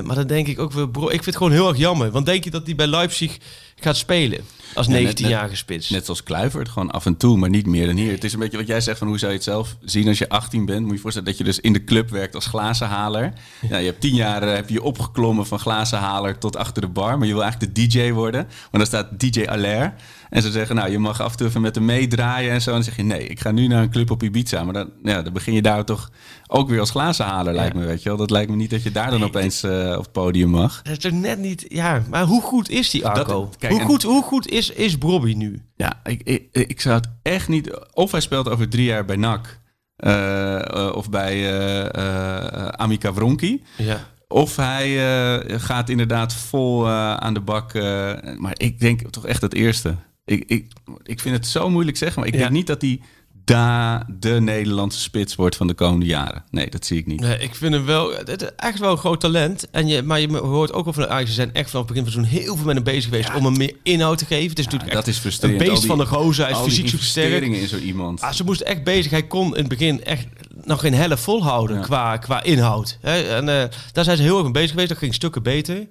Maar dan denk ik ook weer, bro, ik vind het gewoon heel erg jammer. Want denk je dat hij bij Leipzig gaat spelen als Ja, net- 19-jarige spits? Net zoals Kluivert, gewoon af en toe, maar niet meer dan hier. Het is een beetje wat jij zegt van hoe zou je het zelf zien als je 18 bent. Moet je je voorstellen dat je dus in de club werkt als glazenhaler. Ja, je hebt tien jaar eh, heb je opgeklommen van glazenhaler tot achter de bar. Maar je wil eigenlijk de DJ worden. Maar dan staat DJ Allaire. En ze zeggen, nou, je mag af en toe even met hem meedraaien en zo. En dan zeg je, nee, ik ga nu naar een club op Ibiza. Maar dan, ja, dan begin je daar toch ook weer als glazenhaler, lijkt me, weet je wel. Dat lijkt me niet dat je daar dan opeens eh, op het podium mag. Dat is toch net niet... Ja, maar hoe goed is die Arco? Dat- kijk, hoe, goed, hoe goed is, is Bobby nu? Ja, ik, ik, ik zou het echt niet... Of hij speelt over drie jaar bij NAC. eh, of bij eh Amica Wronki. Ja. Of hij gaat inderdaad vol aan de bak. maar ik denk toch echt het eerste. Ik, ik, ik vind het zo moeilijk zeggen. Maar ik Ja. denk niet dat hij daar de Nederlandse spits wordt van de komende jaren. Nee, dat zie ik niet. Nee, ik vind hem wel... Het is echt wel een groot talent. En je, maar je hoort ook al van de Ajax, ze zijn echt vanaf het begin van het seizoen heel veel met hem bezig geweest om hem meer inhoud te geven. Het is Ja, natuurlijk dat echt is frustrerend. een beest die- van de gozer. Hij is fysiek super sterk. investeringen in zo iemand. Ah, ze moesten echt bezig. Hij kon in het begin echt nog geen helft volhouden Ja. qua, qua inhoud. En eh, daar zijn ze heel erg mee bezig geweest. Dat ging stukken beter.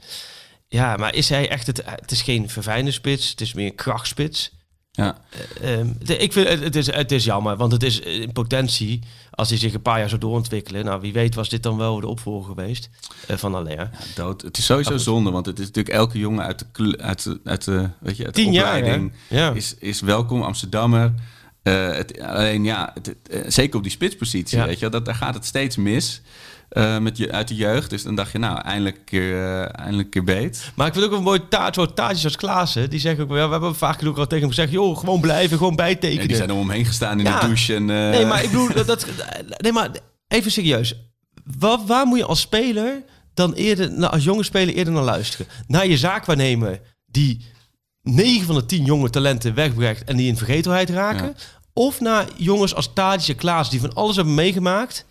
Ja, maar is hij echt het... Het is geen verfijnde spits. Het is meer een krachtspits. Ja. Ehm, de- ik vind het, is, het is jammer, want het is in potentie, als hij zich een paar jaar zou doorontwikkelen, nou wie weet was dit dan wel de opvolger geweest eh, van Alea. dood. Het is sowieso zonde, want het is natuurlijk elke jongen uit de, uit de, uit de, weet je, uit de Tien jaar, opleiding hè? Ja. is, is welkom, Amsterdammer. Eh, het, alleen ja, het, eh, zeker op die spitspositie, Ja. weet je, dat, daar gaat het steeds mis. Eh, met je, uit de jeugd. Dus dan dacht je, nou, eindelijk een keer, eh, eindelijk een keer beet. Maar ik vind ook een mooi taart, zo taartjes als Klaassen, die zeggen ook, wel, we hebben vaak genoeg al tegen hem gezegd, joh, gewoon blijven, gewoon Ja, bijtekenen. die zijn er omheen gestaan in Ja. de douche. En, eh, Nee, maar ik bedoel, dat, dat, nee, maar even serieus. Waar, waar moet je als speler dan eerder, nou, als jonge speler eerder naar luisteren? Naar je zaakwaarnemer die 9 van de 10 jonge talenten wegbrengt en die in vergetelheid raken? Ja. Of naar jongens als Tadic en Klaas die van alles hebben meegemaakt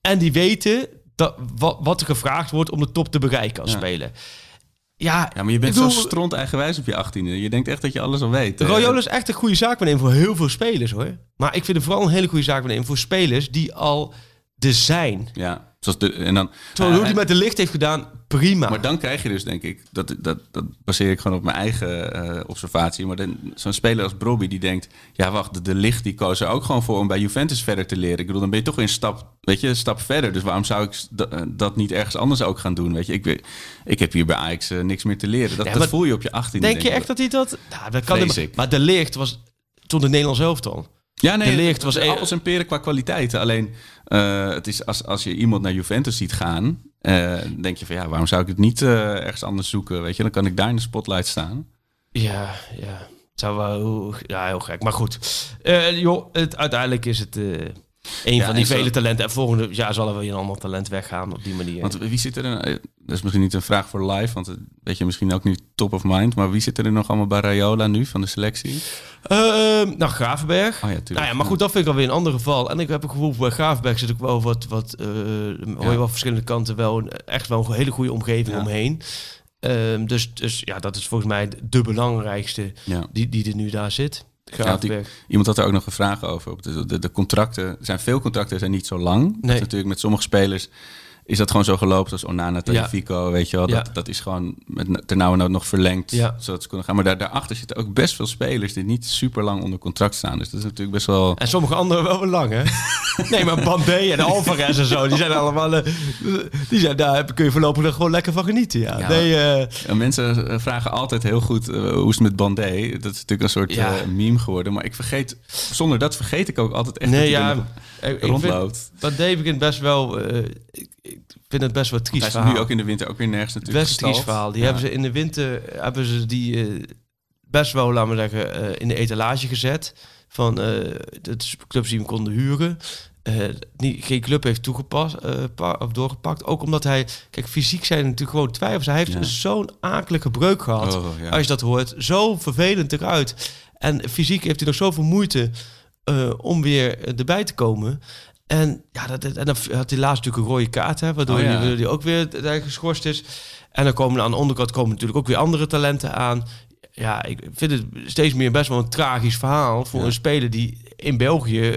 en die weten dat, wat, wat er gevraagd wordt om de top te bereiken als Ja. speler? Ja, ja, maar je bent zo stront eigenwijs op je achttiende. Je denkt echt dat je alles al weet. Royal is echt een goede zaakwaarnemer voor heel veel spelers hoor. Maar ik vind hem vooral een hele goede zaakwaarnemer voor spelers die al er zijn. Ja. Zoals de, en dan, hoe hij met de licht heeft gedaan, prima. maar dan krijg je dus, denk ik, dat, dat, dat baseer ik gewoon op mijn eigen eh, observatie. Maar zo'n speler als Brobby die denkt, ja wacht, de, de licht die koos er ook gewoon voor om bij Juventus verder te leren. Ik bedoel, dan ben je toch weer een stap, weet je, een stap verder. Dus waarom zou ik dat- eh, dat niet ergens anders ook gaan doen? Weet je, ik, ik heb hier bij Ajax eh, niks meer te leren. Dat, Ja, dat voel je op je 18e. Denk je echt dat hij dat... Nou, dat kan niet, maar de licht was toen de Nederlands elftal. Ja, nee, De licht was e- alles en peren qua kwaliteiten. Alleen, eh, het is als, als je iemand naar Juventus ziet gaan, eh, denk je van ja, waarom zou ik het niet eh, ergens anders zoeken? Weet je, dan kan ik daar in de spotlight staan. Ja, ja. Zou wel... Ja, heel gek. Maar goed. Joh, het, uiteindelijk is het... eh een Ja, van die zo- vele talenten. En volgende jaar zal er wel een ander talent weggaan op die manier. Want wie zit er? in- eh, Dat is misschien niet een vraag voor live, want het weet je misschien ook niet top of mind. Maar wie zit er nog allemaal bij Rayola nu van de selectie? Ehm, nou, Gravenberg. Oh ja, tuurlijk. Nou ja, maar goed, dat vind ik alweer een ander geval. En ik heb het gevoel, bij Gravenberg zit ook wel wat, wat eh, hoor je wel verschillende kanten wel, een- echt wel een hele goede omgeving omheen. Ehm, dus, dus ja, dat is volgens mij de belangrijkste Ja. die, die er nu daar zit. Ja. Iemand had er ook nog een vraag over. De, de, de contracten, er zijn veel contracten zijn niet zo lang. Nee. natuurlijk met sommige spelers is dat gewoon zo gelopen als Onana, Tagliafico, weet je wel. Dat, Ja. dat is gewoon met ternauwernood nog verlengd, Ja. zodat ze kunnen gaan. Maar daar, daarachter zitten ook best veel spelers die niet super lang onder contract staan. Dus dat is natuurlijk best wel... En sommige anderen wel wel lang, hè? nee, maar Bandé en Alvarez en zo, die zijn allemaal... eh, die zijn, daar kun je voorlopig nog gewoon lekker van genieten, ja. Ja. nee, eh, En mensen eh, vragen altijd heel goed hoe is het met Bandé. Dat is natuurlijk een soort Ja. meme geworden. Maar ik vergeet, zonder dat vergeet ik ook altijd echt nee, dat ja... rondloopt. Bandé begint best wel... ik, ik vind het best wel triest Hij is verhaal. nu ook in de winter ook weer nergens natuurlijk best triest verhaal. Die Ja. hebben ze in de winter hebben ze die eh, best wel, laten we zeggen, eh, in de etalage gezet. Van eh de clubs die hem konden huren. Eh, niet, geen club heeft toegepast eh, pa- of doorgepakt. Ook omdat hij, kijk, fysiek zijn er natuurlijk gewoon twijfels. Hij heeft Ja. zo'n akelige breuk gehad. Oh, ja. Als je dat hoort, zo vervelend eruit. En fysiek heeft hij nog zoveel moeite eh, om weer eh, erbij te komen. En ja, dat, en dan had hij laatst natuurlijk een rode kaart, hè, waardoor Oh, ja. hij, hij ook weer daar geschorst is. En dan komen aan de onderkant komen natuurlijk ook weer andere talenten aan. Ja, ik vind het steeds meer best wel een tragisch verhaal voor Ja. een speler die in België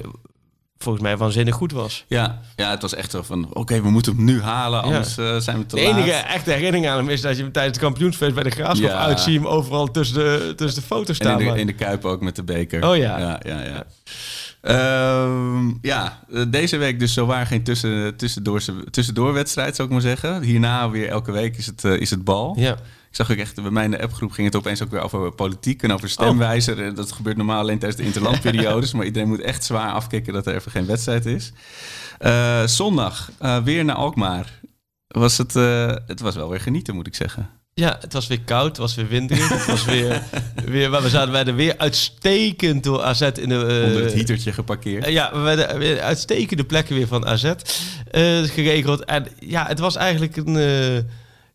volgens mij waanzinnig goed was. Ja, ja, het was echt zo van, oké, we moeten hem nu halen, anders eh, zijn we te De laat. enige echte herinnering aan hem is dat je hem tijdens het kampioensfeest bij de Graafschap Ja. uitziet hem overal tussen de, tussen de foto's En staan. in de, in de Kuip ook met de beker. Oh ja. Ja, ja, ja. Ehm, ja, deze week dus zowaar geen tussen, tussendoorse, tussendoorwedstrijd, zou ik maar zeggen. Hierna weer elke week is het, eh, is het bal. ja. Ik zag ook echt, bij mij in de appgroep ging het opeens ook weer over politiek en over stemwijzer. En Dat gebeurt normaal alleen tijdens de interlandperiodes. maar iedereen moet echt zwaar afkicken dat er even geen wedstrijd is. Eh, zondag, eh, weer naar Alkmaar. Was het, het was wel weer genieten, moet ik zeggen. Ja, het was weer koud, het was weer winderig. het was weer, weer, maar we zaten bij de weer uitstekend door AZ in de... eh, Onder het heatertje geparkeerd. ja, we werden weer uitstekende plekken weer van AZ eh, geregeld. En ja, het was eigenlijk een... eh,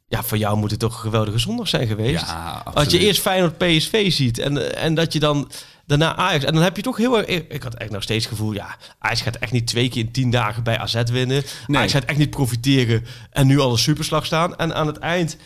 ja, voor jou moet het toch een geweldige zondag zijn geweest. Ja, Als je eerst Feyenoord PSV ziet en, en dat je dan daarna Ajax... En dan heb je toch heel erg... Ik, ik had echt nog steeds het gevoel, ja, Ajax gaat echt niet twee keer in tien dagen bij AZ winnen. Nee. Ajax gaat echt niet profiteren en nu al een superslag staan. En aan het eind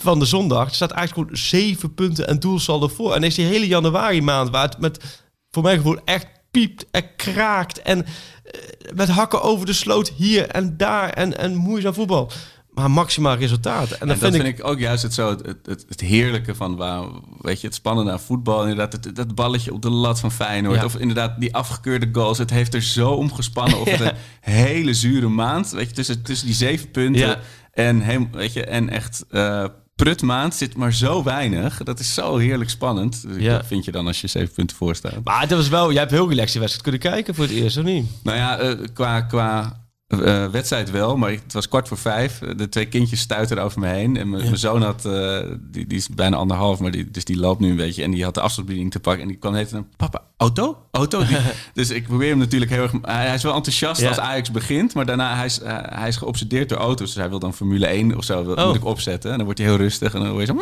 van de zondag staat eigenlijk gewoon zeven punten en doelsaldo voor. En is die hele januari maand waar het met, voor mijn gevoel, echt piept en kraakt. En eh, met hakken over de sloot hier en daar en, en moeizaam voetbal. Maar maximaal resultaat. En, dat vind, vind ik, ook juist het, zo, het, het, het heerlijke van waar, weet je, het spannende aan voetbal. Inderdaad, het, dat balletje op de lat van Feyenoord. Ja. Of inderdaad die afgekeurde goals. Het heeft er zo om gespannen. Of het een hele zure maand. Weet je, tussen, tussen die zeven punten Ja. en, weet je, en echt eh prutmaand zit maar zo weinig. Dat is zo heerlijk spannend. Dus Ja. Dat vind je dan als je zeven punten voor staat. Maar het was wel, jij hebt heel relaxed die wedstrijd kunnen kijken voor het eerst, of niet? Nou ja, eh, qua, qua eh, wedstrijd wel, maar het was kwart voor vijf. De twee kindjes stuiten over me heen. En mijn zoon had, eh, die, die is bijna anderhalf, maar die, dus die loopt nu een beetje. En die had de afstandsbediening te pakken. En die kwam net en papa, auto? Auto? Die- dus ik probeer hem natuurlijk heel erg... Hij, is wel enthousiast Ja. als Ajax begint, maar daarna hij is eh, hij is geobsedeerd door auto's. Dus hij wil dan Formule 1 of zo, wil- Oh. moet ik opzetten. En dan wordt hij heel rustig en dan hoor je zo...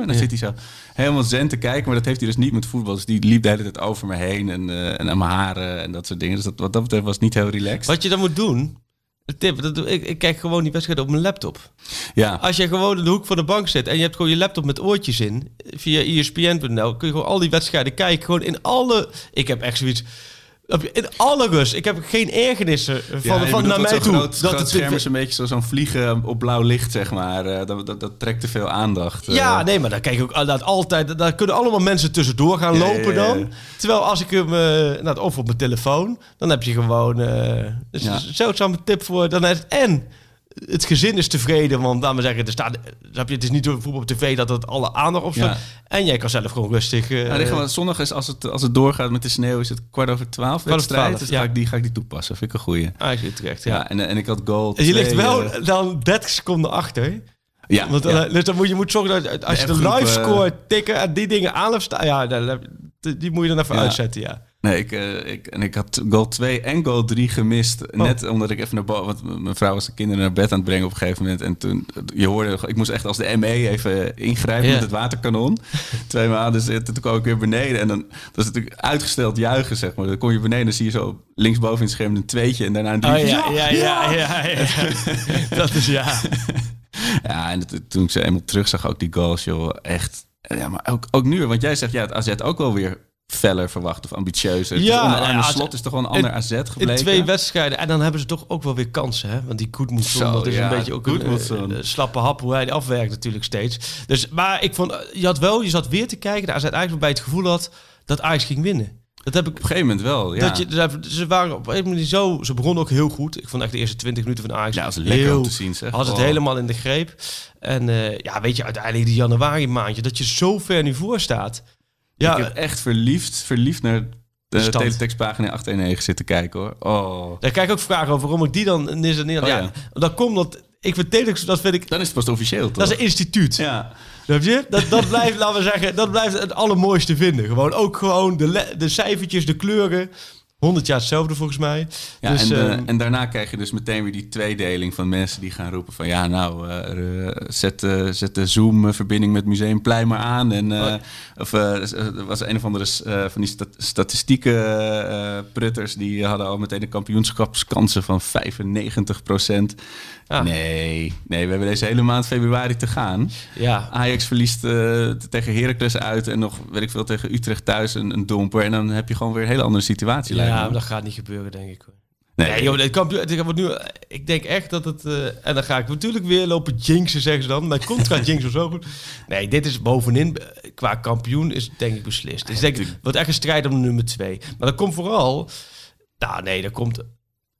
En dan zit hij zo helemaal zen te kijken. Maar dat heeft hij dus niet met voetbal. Dus die liep de hele tijd over me heen en, eh, en aan mijn haren en dat soort dingen. Dus dat, wat dat betreft was niet heel relaxed. Wat je dan moet doen, tip, dat doe, ik, ik kijk gewoon die wedstrijd op mijn laptop. Ja, Als je gewoon in de hoek van de bank zit en je hebt gewoon je laptop met oortjes in, via ESPN.nl, kun je gewoon al die wedstrijden kijken. Gewoon in alle. Ik heb echt zoiets. In alle rust. Ik heb geen ergernissen van, Ja, van naar dat mij toe. Groot, dat het scherm is een beetje zo- zo'n vliegen op blauw licht, zeg maar. Eh, dat, dat, dat trekt te veel aandacht. eh. Ja, nee, maar daar kijk ik ook inderdaad altijd. Daar kunnen allemaal mensen tussendoor gaan Ja, lopen ja, dan. Terwijl als ik hem, eh nou, of op mijn telefoon, dan heb je gewoon. eh dus mijn tip voor. Dan is het en het gezin is tevreden, want laten we zeggen, er staat, het is niet door voetbal op tv dat het alle aandacht op staat. Ja. En jij kan zelf gewoon rustig. eh, Ja, we- zondag is, als het, als het doorgaat met de sneeuw, is het kwart over twaalf over wedstrijd. twaalf, dus ja. ga ik die, ga ik die toepassen. Vind ik een goeie. Eigenlijk terecht, ja. Ja, en, en ik had goal. En je ligt wel eh, dan 30 seconden achter. ja, Want ja. eh, dus dan moet je moet zorgen dat als je de live eh, score tikken en die dingen aan hebt staan, ja, die moet je dan even Ja. uitzetten, ja. Nee, ik, eh, ik, en ik had goal 2 en goal 3 gemist. Net omdat ik even naar boven... Want mijn vrouw was de kinderen naar bed aan het brengen op een gegeven moment. En toen, je hoorde... Ik moest echt als de ME even ingrijpen met het waterkanon. Twee maanden. Eh, toen kwam ik weer beneden. En dan dat is natuurlijk uitgesteld juichen, zeg maar. Dan kom je beneden en zie je zo linksboven in het scherm een tweetje. En daarna een Oh, ja, ja, ja, ja, ja. Dat is ja. Ja, en toen ik ze eenmaal terug zag, ook die goals, joh, echt. Ja, maar ook, ook nu, want jij zegt, ja, het AZ ook wel weer feller verwacht of ambitieuzer. Ja, onder Arne ja, Slot is toch wel een ander in- AZ In gebleken. twee wedstrijden. En dan hebben ze toch ook wel weer kansen, hè? Want die Goedmoedson, Zo, dat is ja, een beetje ook een eh, eh, slappe hap hoe hij die afwerkt natuurlijk steeds. Dus, maar ik vond, eh, je had wel, je zat weer te kijken, de AZ eigenlijk bij het gevoel had dat Ajax ging winnen. Dat heb ik Op een gegeven moment wel, ja. Dat je, ze waren op een manier zo. Ze begonnen ook heel goed. Ik vond echt de eerste 20 minuten van Ajax. Ja, dat lekker heel, om te zien, zeg. Had het Oh. helemaal in de greep. En ja, weet je, uiteindelijk die januari maandje. Dat je zo ver nu voor staat. Ja, ik heb echt verliefd, verliefd naar de Stand. teletextpagina 819 zitten kijken, hoor. Oh. daar krijg ik ook vragen over waarom ik die dan is niet. Oh, ja, ja. dat komt dat ik vind Telex, dat vind ik. Dan is het pas officieel, toch? Dat is een instituut. Ja. Snap je? Dat, dat blijft, laten we zeggen, dat blijft het allermooiste vinden. Gewoon ook gewoon de, de cijfertjes, de kleuren. 100 jaar hetzelfde volgens mij. Ja, dus, en, eh, ehm, en daarna krijg je dus meteen weer die tweedeling van mensen die gaan roepen van ja, nou, eh, eh, zet, zet de Zoom-verbinding met Museumplein maar aan. En, Oh. Of was een of andere van die stat- statistieke eh, prutters die hadden al meteen de kampioenschapskansen van 95 Ja. Nee, nee, we hebben deze hele maand februari te gaan. ja, Ajax verliest tegen Heracles uit en nog, weet ik veel, tegen Utrecht thuis een, een domper. En dan heb je gewoon weer een hele andere situatie. Ja, maar dat gaat niet gebeuren, denk ik. hoor. Nee. Nee, joh, dit kampioen, dit wordt nu, ik denk echt dat het... eh, en dan ga ik natuurlijk weer lopen jinxen, zeggen ze dan. Mijn contract jinx of zo goed. Nee, dit is bovenin. eh, Qua kampioen is het denk ik beslist. Het is denk ik, het wordt echt een strijd om de nummer twee. Maar dat komt vooral... Nou nee, dat komt...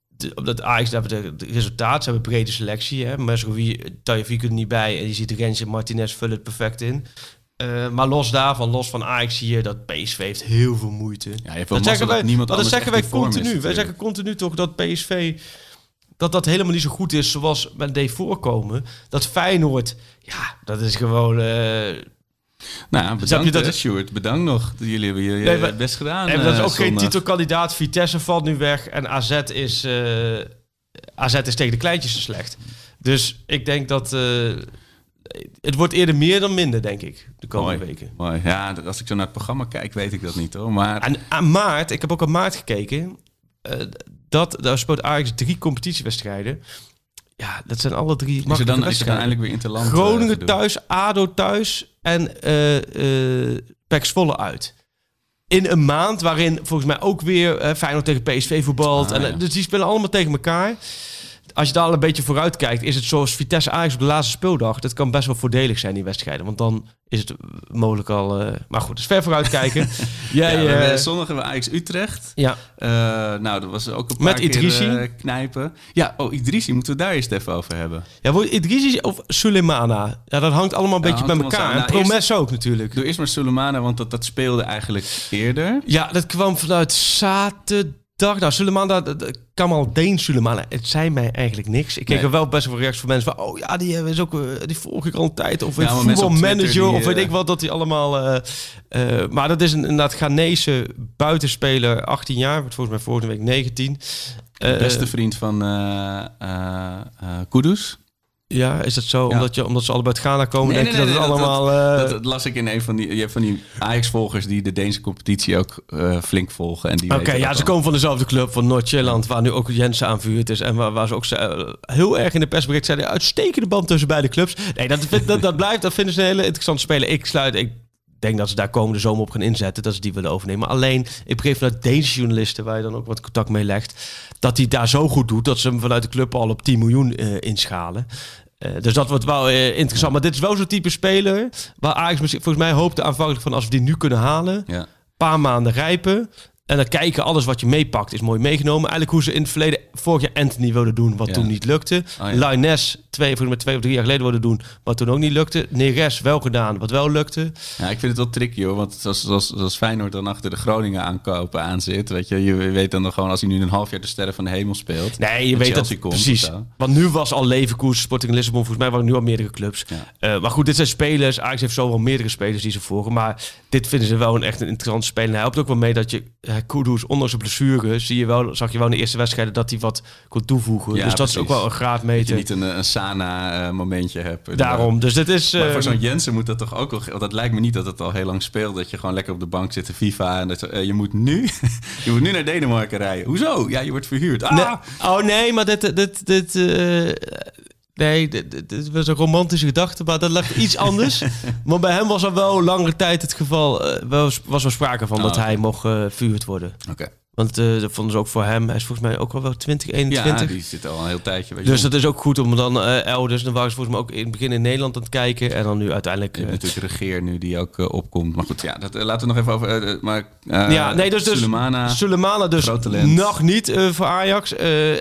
de- Omdat Ajax, daar hebben de, de resultaten, ze hebben een brede selectie. Hè. Mesrovi, Tajavico er niet bij. En je ziet Rens en Martinez vullen het perfect in. Eh, maar los daarvan, los van Ajax, zie je dat PSV heeft heel veel moeite. Ja, je dat zeggen wij, dat niemand zeggen wij is continu. Wij zeggen continu toch dat PSV dat dat helemaal niet zo goed is zoals men deed voorkomen. Dat Feyenoord, ja, dat is gewoon. eh, Nou, je bedankt dat- dat Sjoerd. Bedankt nog. Jullie hebben je Nee, maar- best gedaan. en dat is eh, ook geen titelkandidaat. Vitesse valt nu weg en AZ is, eh, AZ is tegen de kleintjes te slecht. Dus ik denk dat eh, het wordt eerder meer dan minder, denk ik, de komende Mooi. weken. Mooi. Ja, als ik zo naar het programma kijk, weet ik dat niet hoor. Maar En aan maart, ik heb ook aan maart gekeken. eh, dat, daar speelt Ajax drie competitiewedstrijden. Ja, dat zijn alle drie is er dan, is er dan eindelijk weer Interland? eh, Groningen thuis, ADO thuis en eh eh Zwolle uit. In een maand waarin volgens mij ook weer Feyenoord tegen PSV voetbalt. Ah, en, ja. Dus die spelen allemaal tegen elkaar. Als je daar al een beetje vooruit kijkt, is het zoals Vitesse Ajax op de laatste speeldag. Dat kan best wel voordelig zijn, die wedstrijden. Want dan is het mogelijk al... eh, maar goed, dus ver vooruit kijken. Jij, Ja, we hebben- zondag hebben we Ajax Utrecht. ja, Eh, nou, dat was ook een paar Met keer, Idrissi? knijpen. Ja, oh, Idrissi, moeten we daar eerst even over hebben. ja Idrissi of Sulemana? Ja, dat hangt allemaal een Ja, beetje bij elkaar. En Nou, Promes ook natuurlijk. Doe eerst maar Sulemana, want dat, dat speelde eigenlijk eerder. Ja, dat kwam vanuit zaterdag. Nou, Sulemana, dat- dat- Kamal Deen Sulemana, het zei mij eigenlijk niks. Ik kreeg Nee. er wel best wel reacties van mensen van... oh ja, die, eh, is ook, eh, die volg ik al een tijd. Of Ja, voetbalmanager, of weet eh, ik wat, dat die allemaal... maar dat is een inderdaad Ghanese buitenspeler, 18 jaar. Wordt volgens mij volgende week 19. Eh, Beste vriend van eh, Kudus. Ja, is dat zo? Ja. Omdat, je, omdat ze allebei uit Ghana komen, Nee, denk nee, je dat het allemaal... eh, Dat, dat las ik in een van die... Je hebt van die Ajax-volgers die de Deense competitie ook eh, flink volgen. en Oké, ja, ze dan. komen van dezelfde club, van Noord-Jelland, waar nu ook Jensen aanvuurd is. En waar, waar ze ook ze- heel erg in de persbericht zeiden, uitstekende band tussen beide clubs. Nee, dat, dat, dat blijft, dat vinden ze een hele interessante speler. Ik sluit, ik denk dat ze daar komende zomer op gaan inzetten, dat ze die willen overnemen. Alleen, ik begreep vanuit Deense journalisten, waar je dan ook wat contact mee legt, dat hij daar zo goed doet dat ze hem vanuit de club al op 10 miljoen eh, inschalen. Eh, dus dat wordt wel eh, interessant. Maar dit is wel zo'n type speler waar Ajax misschien- volgens mij hoopte aanvankelijk van als we die nu kunnen halen, Ja. paar maanden rijpen. En dan kijken, alles wat je meepakt is mooi meegenomen. Eigenlijk hoe ze in het verleden vorig jaar Anthony wilden doen, wat Ja. toen niet lukte. Oh, ja. Lines twee, mij twee of drie jaar geleden wilden doen, wat toen ook niet lukte. Neres wel gedaan, wat wel lukte. Ja, ik vind het wel tricky hoor. Want zoals, zoals, zoals Feyenoord dan achter de Groningen aankopen aan zit. Weet je, je weet dan nog gewoon als hij nu een half jaar de sterren van de hemel speelt. Nee, je weet dat komt precies. Want nu was al Leverkusen, Sporting Lissabon, volgens mij waren er nu al meerdere clubs. Ja. Eh, maar goed, dit zijn spelers. Ajax heeft zo wel meerdere spelers die ze volgen. Maar dit vinden ze wel een echt een interessante speler. Hij helpt ook wel mee dat je Kudus, ondanks zijn blessure, zie je wel, zag je wel in de eerste wedstrijden dat hij wat kon toevoegen. Ja, dus dat is ook wel een Dat je graadmeter. niet een, een Sana-momentje hebt. Daarom. Dus dit is. Maar voor eh, zo'n Jensen moet dat toch ook wel... Dat lijkt me niet dat het al heel lang speelt. Dat je gewoon lekker op de bank zit te FIFA. En dat, eh, je, moet nu, je moet nu naar Denemarken rijden. Hoezo? Ja, je wordt verhuurd. Ah! Nee, oh nee, maar dit, dit, dit, eh, nee, dit was een romantische gedachte, maar dat lag iets anders. maar bij hem was er wel langere tijd het geval, eh, wel, was er sprake van Oh, dat oké. hij mocht verhuurd worden. Oké. Want eh, dat vonden ze ook voor hem, hij is volgens mij ook al wel 20, Ja, 21. die zit al een heel tijdje. Weet je dus dat is ook goed om dan eh, elders, dan waren ze volgens mij ook in het begin in Nederland aan het kijken en dan nu uiteindelijk... Hebt natuurlijk Regeer nu die ook opkomt. Maar goed, ja, dat, laten we nog even over... maar, ja, nee, dus, dus Sulemana, Sulemana dus nog niet voor Ajax.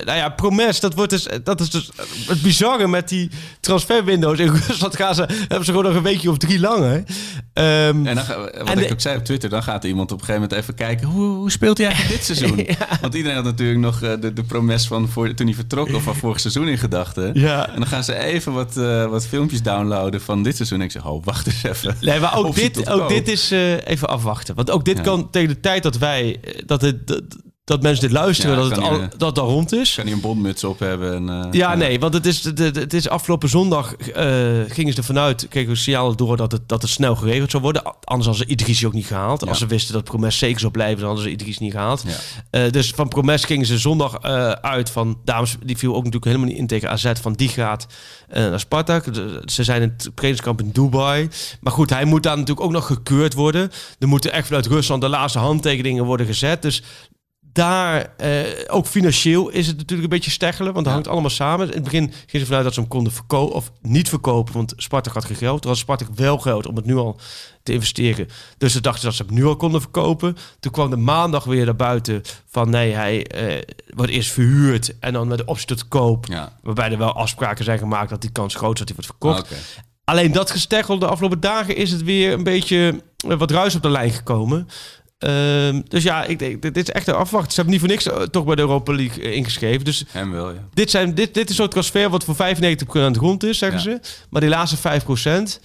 Nou ja, Promes, dat, wordt dus, dat is dus het bizarre met die transferwindows. In Rusland gaan ze, hebben ze gewoon nog een weekje of drie lang. Hè? Ehm, En dan, wat En ik de- ook zei op Twitter, dan gaat iemand op een gegeven moment even kijken... hoe, hoe speelt hij eigenlijk dit seizoen? Want iedereen had natuurlijk nog eh, de, de promes van voor, toen hij vertrok... of van vorig seizoen in gedachten. Ja. En dan gaan ze even wat, eh, wat filmpjes downloaden van dit seizoen. En ik zeg, oh, wacht eens even. Nee, maar ook dit, ook koop. dit is eh, even afwachten. Want ook dit Ja. kan tegen de tijd dat wij, dat, het, dat, dat mensen dit luisteren, Ja, dat, het al, meer. dat al rond is. Kan hij een bondmuts op hebben? En, eh, Ja, nee, want het is, het, het is afgelopen zondag eh, gingen ze ervan uit, kregen we signalen door dat het, dat het snel geregeld zou worden. Anders hadden ze Idris ook niet gehaald. Ja. Als ze wisten dat Promes zeker zou blijven, dan hadden ze Idris niet gehaald. Eh, dus van Promes gingen ze zondag eh, uit van, dames, die viel ook natuurlijk helemaal niet in tegen AZ, van die gaat eh, naar Spartak. Ze zijn in het trainingskamp in Dubai. Maar goed, hij moet daar natuurlijk ook nog gekeurd worden. Er moeten echt vanuit Rusland de laatste handtekeningen worden gezet. Dus daar, eh, ook financieel is het natuurlijk een beetje steggelen, want dat hangt allemaal samen. In het begin gingen ze vanuit dat ze hem konden verkopen of niet verkopen, want Spartak had geen geld. Toen had Spartak wel geld om het nu al te investeren. Dus ze dachten dat ze hem nu al konden verkopen. Toen kwam de maandag weer naar buiten van nee, hij eh, wordt eerst verhuurd en dan met de optie tot koop. Ja. Waarbij er wel afspraken zijn gemaakt dat die kans groot is dat hij wordt verkocht. Ah. Alleen dat gesteggel de afgelopen dagen is het weer een beetje eh, wat ruis op de lijn gekomen. Ehm, dus ja, ik denk, dit is echt een afwacht. Ze hebben niet voor niks eh, toch bij de Europa League eh, ingeschreven. Dus Hem wel, ja. dit, zijn, dit, dit is zo'n transfer wat voor 95% aan de grond is, zeggen Ja. ze. Maar die laatste 5%,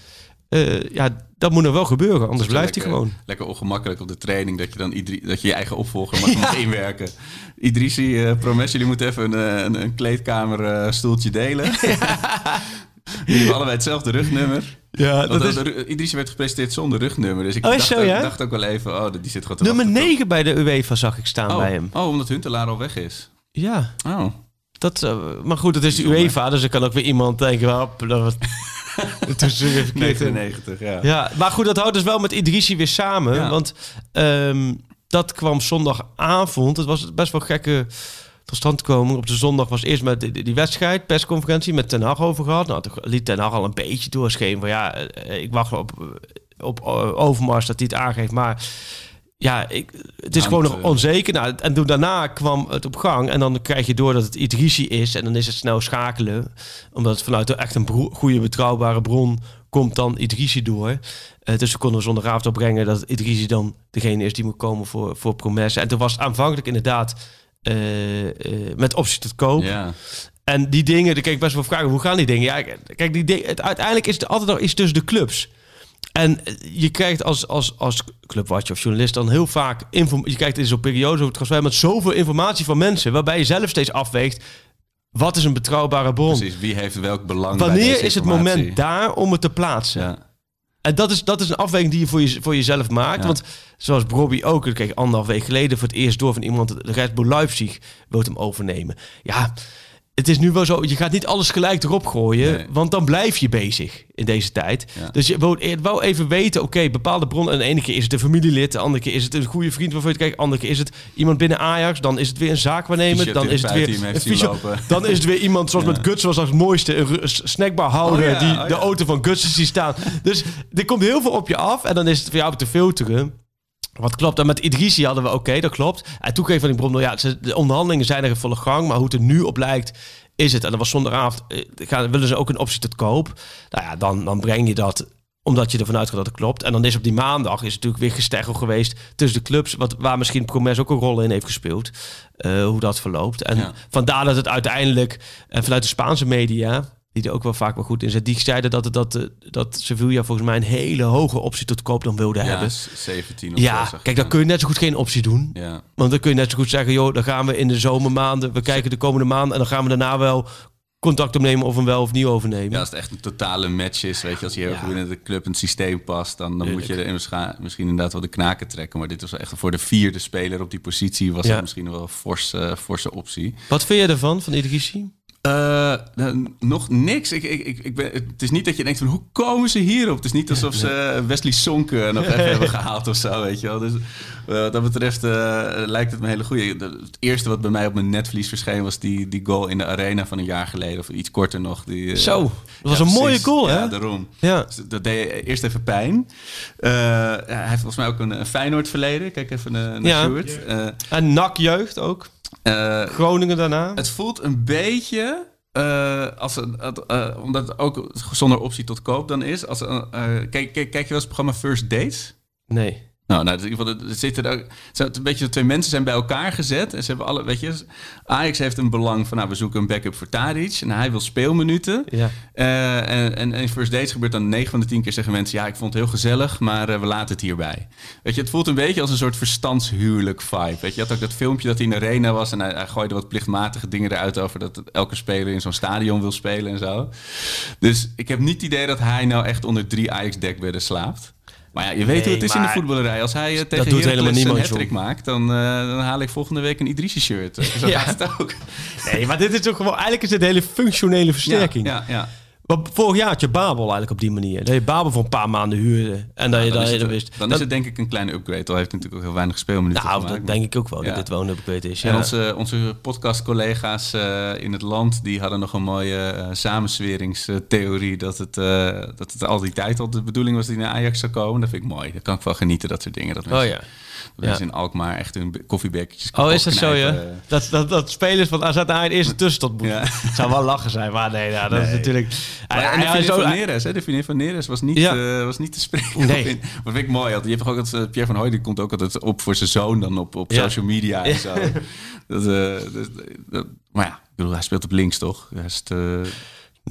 eh ja, dat moet nog wel gebeuren. Anders blijft hij gewoon. Lekker ongemakkelijk op de training dat je dan Idri dat je je eigen opvolger mag, mag inwerken. Idrissi, Promes, jullie moeten even een, een, een kleedkamer stoeltje delen. Jullie hebben allebei hetzelfde rugnummer. Ja, de- de- Idrissi werd gepresenteerd zonder rugnummer. Dus ik Oh, is dacht, zo, ook, ja? dacht ook wel even, oh, die zit gewoon te Nummer wachten 9 bij de UEFA zag ik staan tot- bij oh, hem. oh, omdat Huntelaar al weg is. Ja, Oh. dat, eh, maar goed, het is de. UEFA, dus er kan ook weer iemand denken... Hop, dat. Tussen weer verkeerd in. 99, ja. Ja, maar goed, dat houdt dus wel met Idrissi weer samen. Ja. Want ehm, dat kwam zondagavond. Het was best wel gekke tot stand komen. Op de zondag was eerst met die, die wedstrijd, persconferentie met Ten Hag over gehad. Nou, toen liet Ten Hag al een beetje doorschemeren van ja, eh, ik wacht op, op eh, Overmars dat hij het aangeeft. Maar ja, ik, het is Hangt, gewoon nog eh, onzeker. Nou, en toen daarna kwam het op gang. En dan krijg je door dat het Idrissi is. En dan is het snel schakelen. Omdat het vanuit echt een bro- goede, betrouwbare bron komt dan Idrissi door. Eh, dus we konden zondagavond opbrengen dat Idrissi dan degene is die moet komen voor, voor Promesse. En toen was het aanvankelijk inderdaad met optie tot koop. Ja. En die dingen, dan kijk ik best wel vragen, hoe gaan die dingen? Ja, kijk, die dingen, het, uiteindelijk is het altijd nog iets tussen de clubs. En eh, je krijgt als, als, als clubwatcher of journalist dan heel vaak... Info, je kijkt in zo'n periode, zo'n transfer... met zoveel informatie van mensen... waarbij je zelf steeds afweegt... wat is een betrouwbare bron? Precies, wie heeft welk belang bij Wanneer is het moment daar om het te plaatsen? Ja. En dat is, dat is een afweging die je voor, je, voor jezelf maakt. Ja. Want zoals Bobby ook, dat kreeg ik anderhalf week geleden voor het eerst door van iemand, de Red Bull Leipzig wil hem overnemen. Ja, het is nu wel zo, je gaat niet alles gelijk erop gooien, Nee. want dan blijf je bezig in deze tijd. Ja. Dus je wou even weten, oké, bepaalde bronnen. En de ene keer is het een familielid, de andere keer is het een goede vriend waarvan je het kijkt, de andere keer is het iemand binnen Ajax, dan is het weer een zaakwaarnemer, dan is het weer een fysio- dan is het weer iemand zoals Ja. met Guts was als het mooiste, een snackbar houden Oh ja, die oh de auto van Guts ziet staan. Dus er komt heel veel op je af en dan is het voor jou te filteren. Wat klopt. En met Idrissi hadden we, oké, dat klopt. En toen kreeg van die nou ja, de onderhandelingen zijn er in volle gang. Maar hoe het er nu op lijkt, is het. En dat was zondagavond, eh, gaan, willen ze ook een optie tot koop. Nou ja, dan, dan breng je dat omdat je ervan uitgaat dat het klopt. En dan is op die maandag is het natuurlijk weer gesteggel geweest tussen de clubs. Wat, waar misschien Promes ook een rol in heeft gespeeld. eh, hoe dat verloopt. En Ja. vandaar dat het uiteindelijk, en vanuit de Spaanse media... die er ook wel vaak wel goed in zit... die zeiden dat, dat, eh, dat Sevilla volgens mij een hele hoge optie tot koop dan wilde Ja, hebben. s- 17 of Ja, zo, kijk, dan kun je net zo goed geen optie doen. Ja. Want dan kun je net zo goed zeggen, joh, dan gaan we in de zomermaanden, we kijken de komende maanden en dan gaan we daarna wel contact opnemen of hem wel of niet overnemen. Ja, als het echt een totale match is, weet je, als je heel Ja. goed binnen de club en het systeem past, dan, dan moet je er misschien, misschien inderdaad wel de knaken trekken. Maar dit was echt voor de vierde speler op die positie, was Ja. dat misschien wel een forse, forse optie. Wat vind je ervan, van Idrissi? Eh, nou, nog niks. Ik, ik, ik, ik ben, het is niet dat je denkt van hoe komen ze hierop? Het is niet alsof ze Wesley Sonk nog even hebben gehaald of zo, weet je wel. Dus eh, wat dat betreft eh, lijkt het me een hele goede. Het eerste wat bij mij op mijn netvlies verscheen was die, die goal in de arena van een jaar geleden of iets korter nog. Die, eh, Zo, dat was ja, een mooie precies. goal, Ja, hè? daarom. Ja. Dus dat deed eerst even pijn. Eh, ja, hij heeft volgens mij ook een, een Feyenoord verleden. Kijk even eh, naar Ja. Sjoerd. Eh, En NAC jeugd ook. Eh, Groningen daarna. het voelt een beetje eh, als een, eh, omdat het ook zonder optie tot koop dan is. Als een, kijk, kijk, kijk je wel eens het programma First Dates? Nee. Nou, nou, in ieder geval, er zitten er, een beetje twee mensen zijn bij elkaar gezet. En ze hebben alle, weet je, Ajax heeft een belang van, nou, we zoeken een backup voor Tadic. En hij wil speelminuten. Ja. Eh, en, en in First Dates gebeurt dan 9 van de 10 keer zeggen mensen... ja, ik vond het heel gezellig, maar eh, we laten het hierbij. Weet je, het voelt een beetje als een soort verstandshuwelijk vibe. Weet je, je had ook dat filmpje dat hij in de arena was... en hij, hij gooide wat plichtmatige dingen eruit over... dat elke speler in zo'n stadion wil spelen en zo. Dus ik heb niet het idee dat hij nou echt onder drie Ajax-dekbedden slaapt. Maar ja, je weet Nee, hoe het is in de voetballerij. Als hij eh, tegen doet Heracles een niemand, hat-trick joh. maakt... Dan, eh, dan haal ik volgende week een Idrissi-shirt. Zo Ja. gaat het ook. Nee, maar dit is toch gewoon... Eigenlijk is het een hele functionele versterking. Ja, ja. Want vorig jaar had je Babel eigenlijk op die manier. Dat je Babel voor een paar maanden huurde. En dat je dan je het, wist. dan Dat- is het denk ik een kleine upgrade. Al heeft natuurlijk ook heel weinig speelminuten Nou, gemaakt. dat denk ik ook wel, Ja. dat dit wel een upgrade is. En Ja. onze, onze podcastcollega's eh, in het land... die hadden nog een mooie eh, samensweringstheorie... Dat het, eh, dat het al die tijd al de bedoeling was dat hij naar Ajax zou komen. Dat vind ik mooi. Daar kan ik wel genieten, dat soort dingen. Dat Oh ja. Mensen in Alkmaar echt hun koffiebekjes Oh, is dat zo, ja? Dat, dat, dat spelers van AZ naar de eerste tussenstop moeten. Het zou wel lachen zijn, maar nee, nou, dat is natuurlijk... Maar, Hij- en de hij- van Neres, hè? De van Neres was niet, eh, was niet te spreken. Nee. in. Dat vind ik mooi. Je hebt toch ook dat eh, Pierre van Hooy, die komt ook altijd op voor zijn zoon dan op, op social media en zo. Dat, eh, dat- dat- maar ja, ik bedoel, hij speelt op links, toch? Hij is te-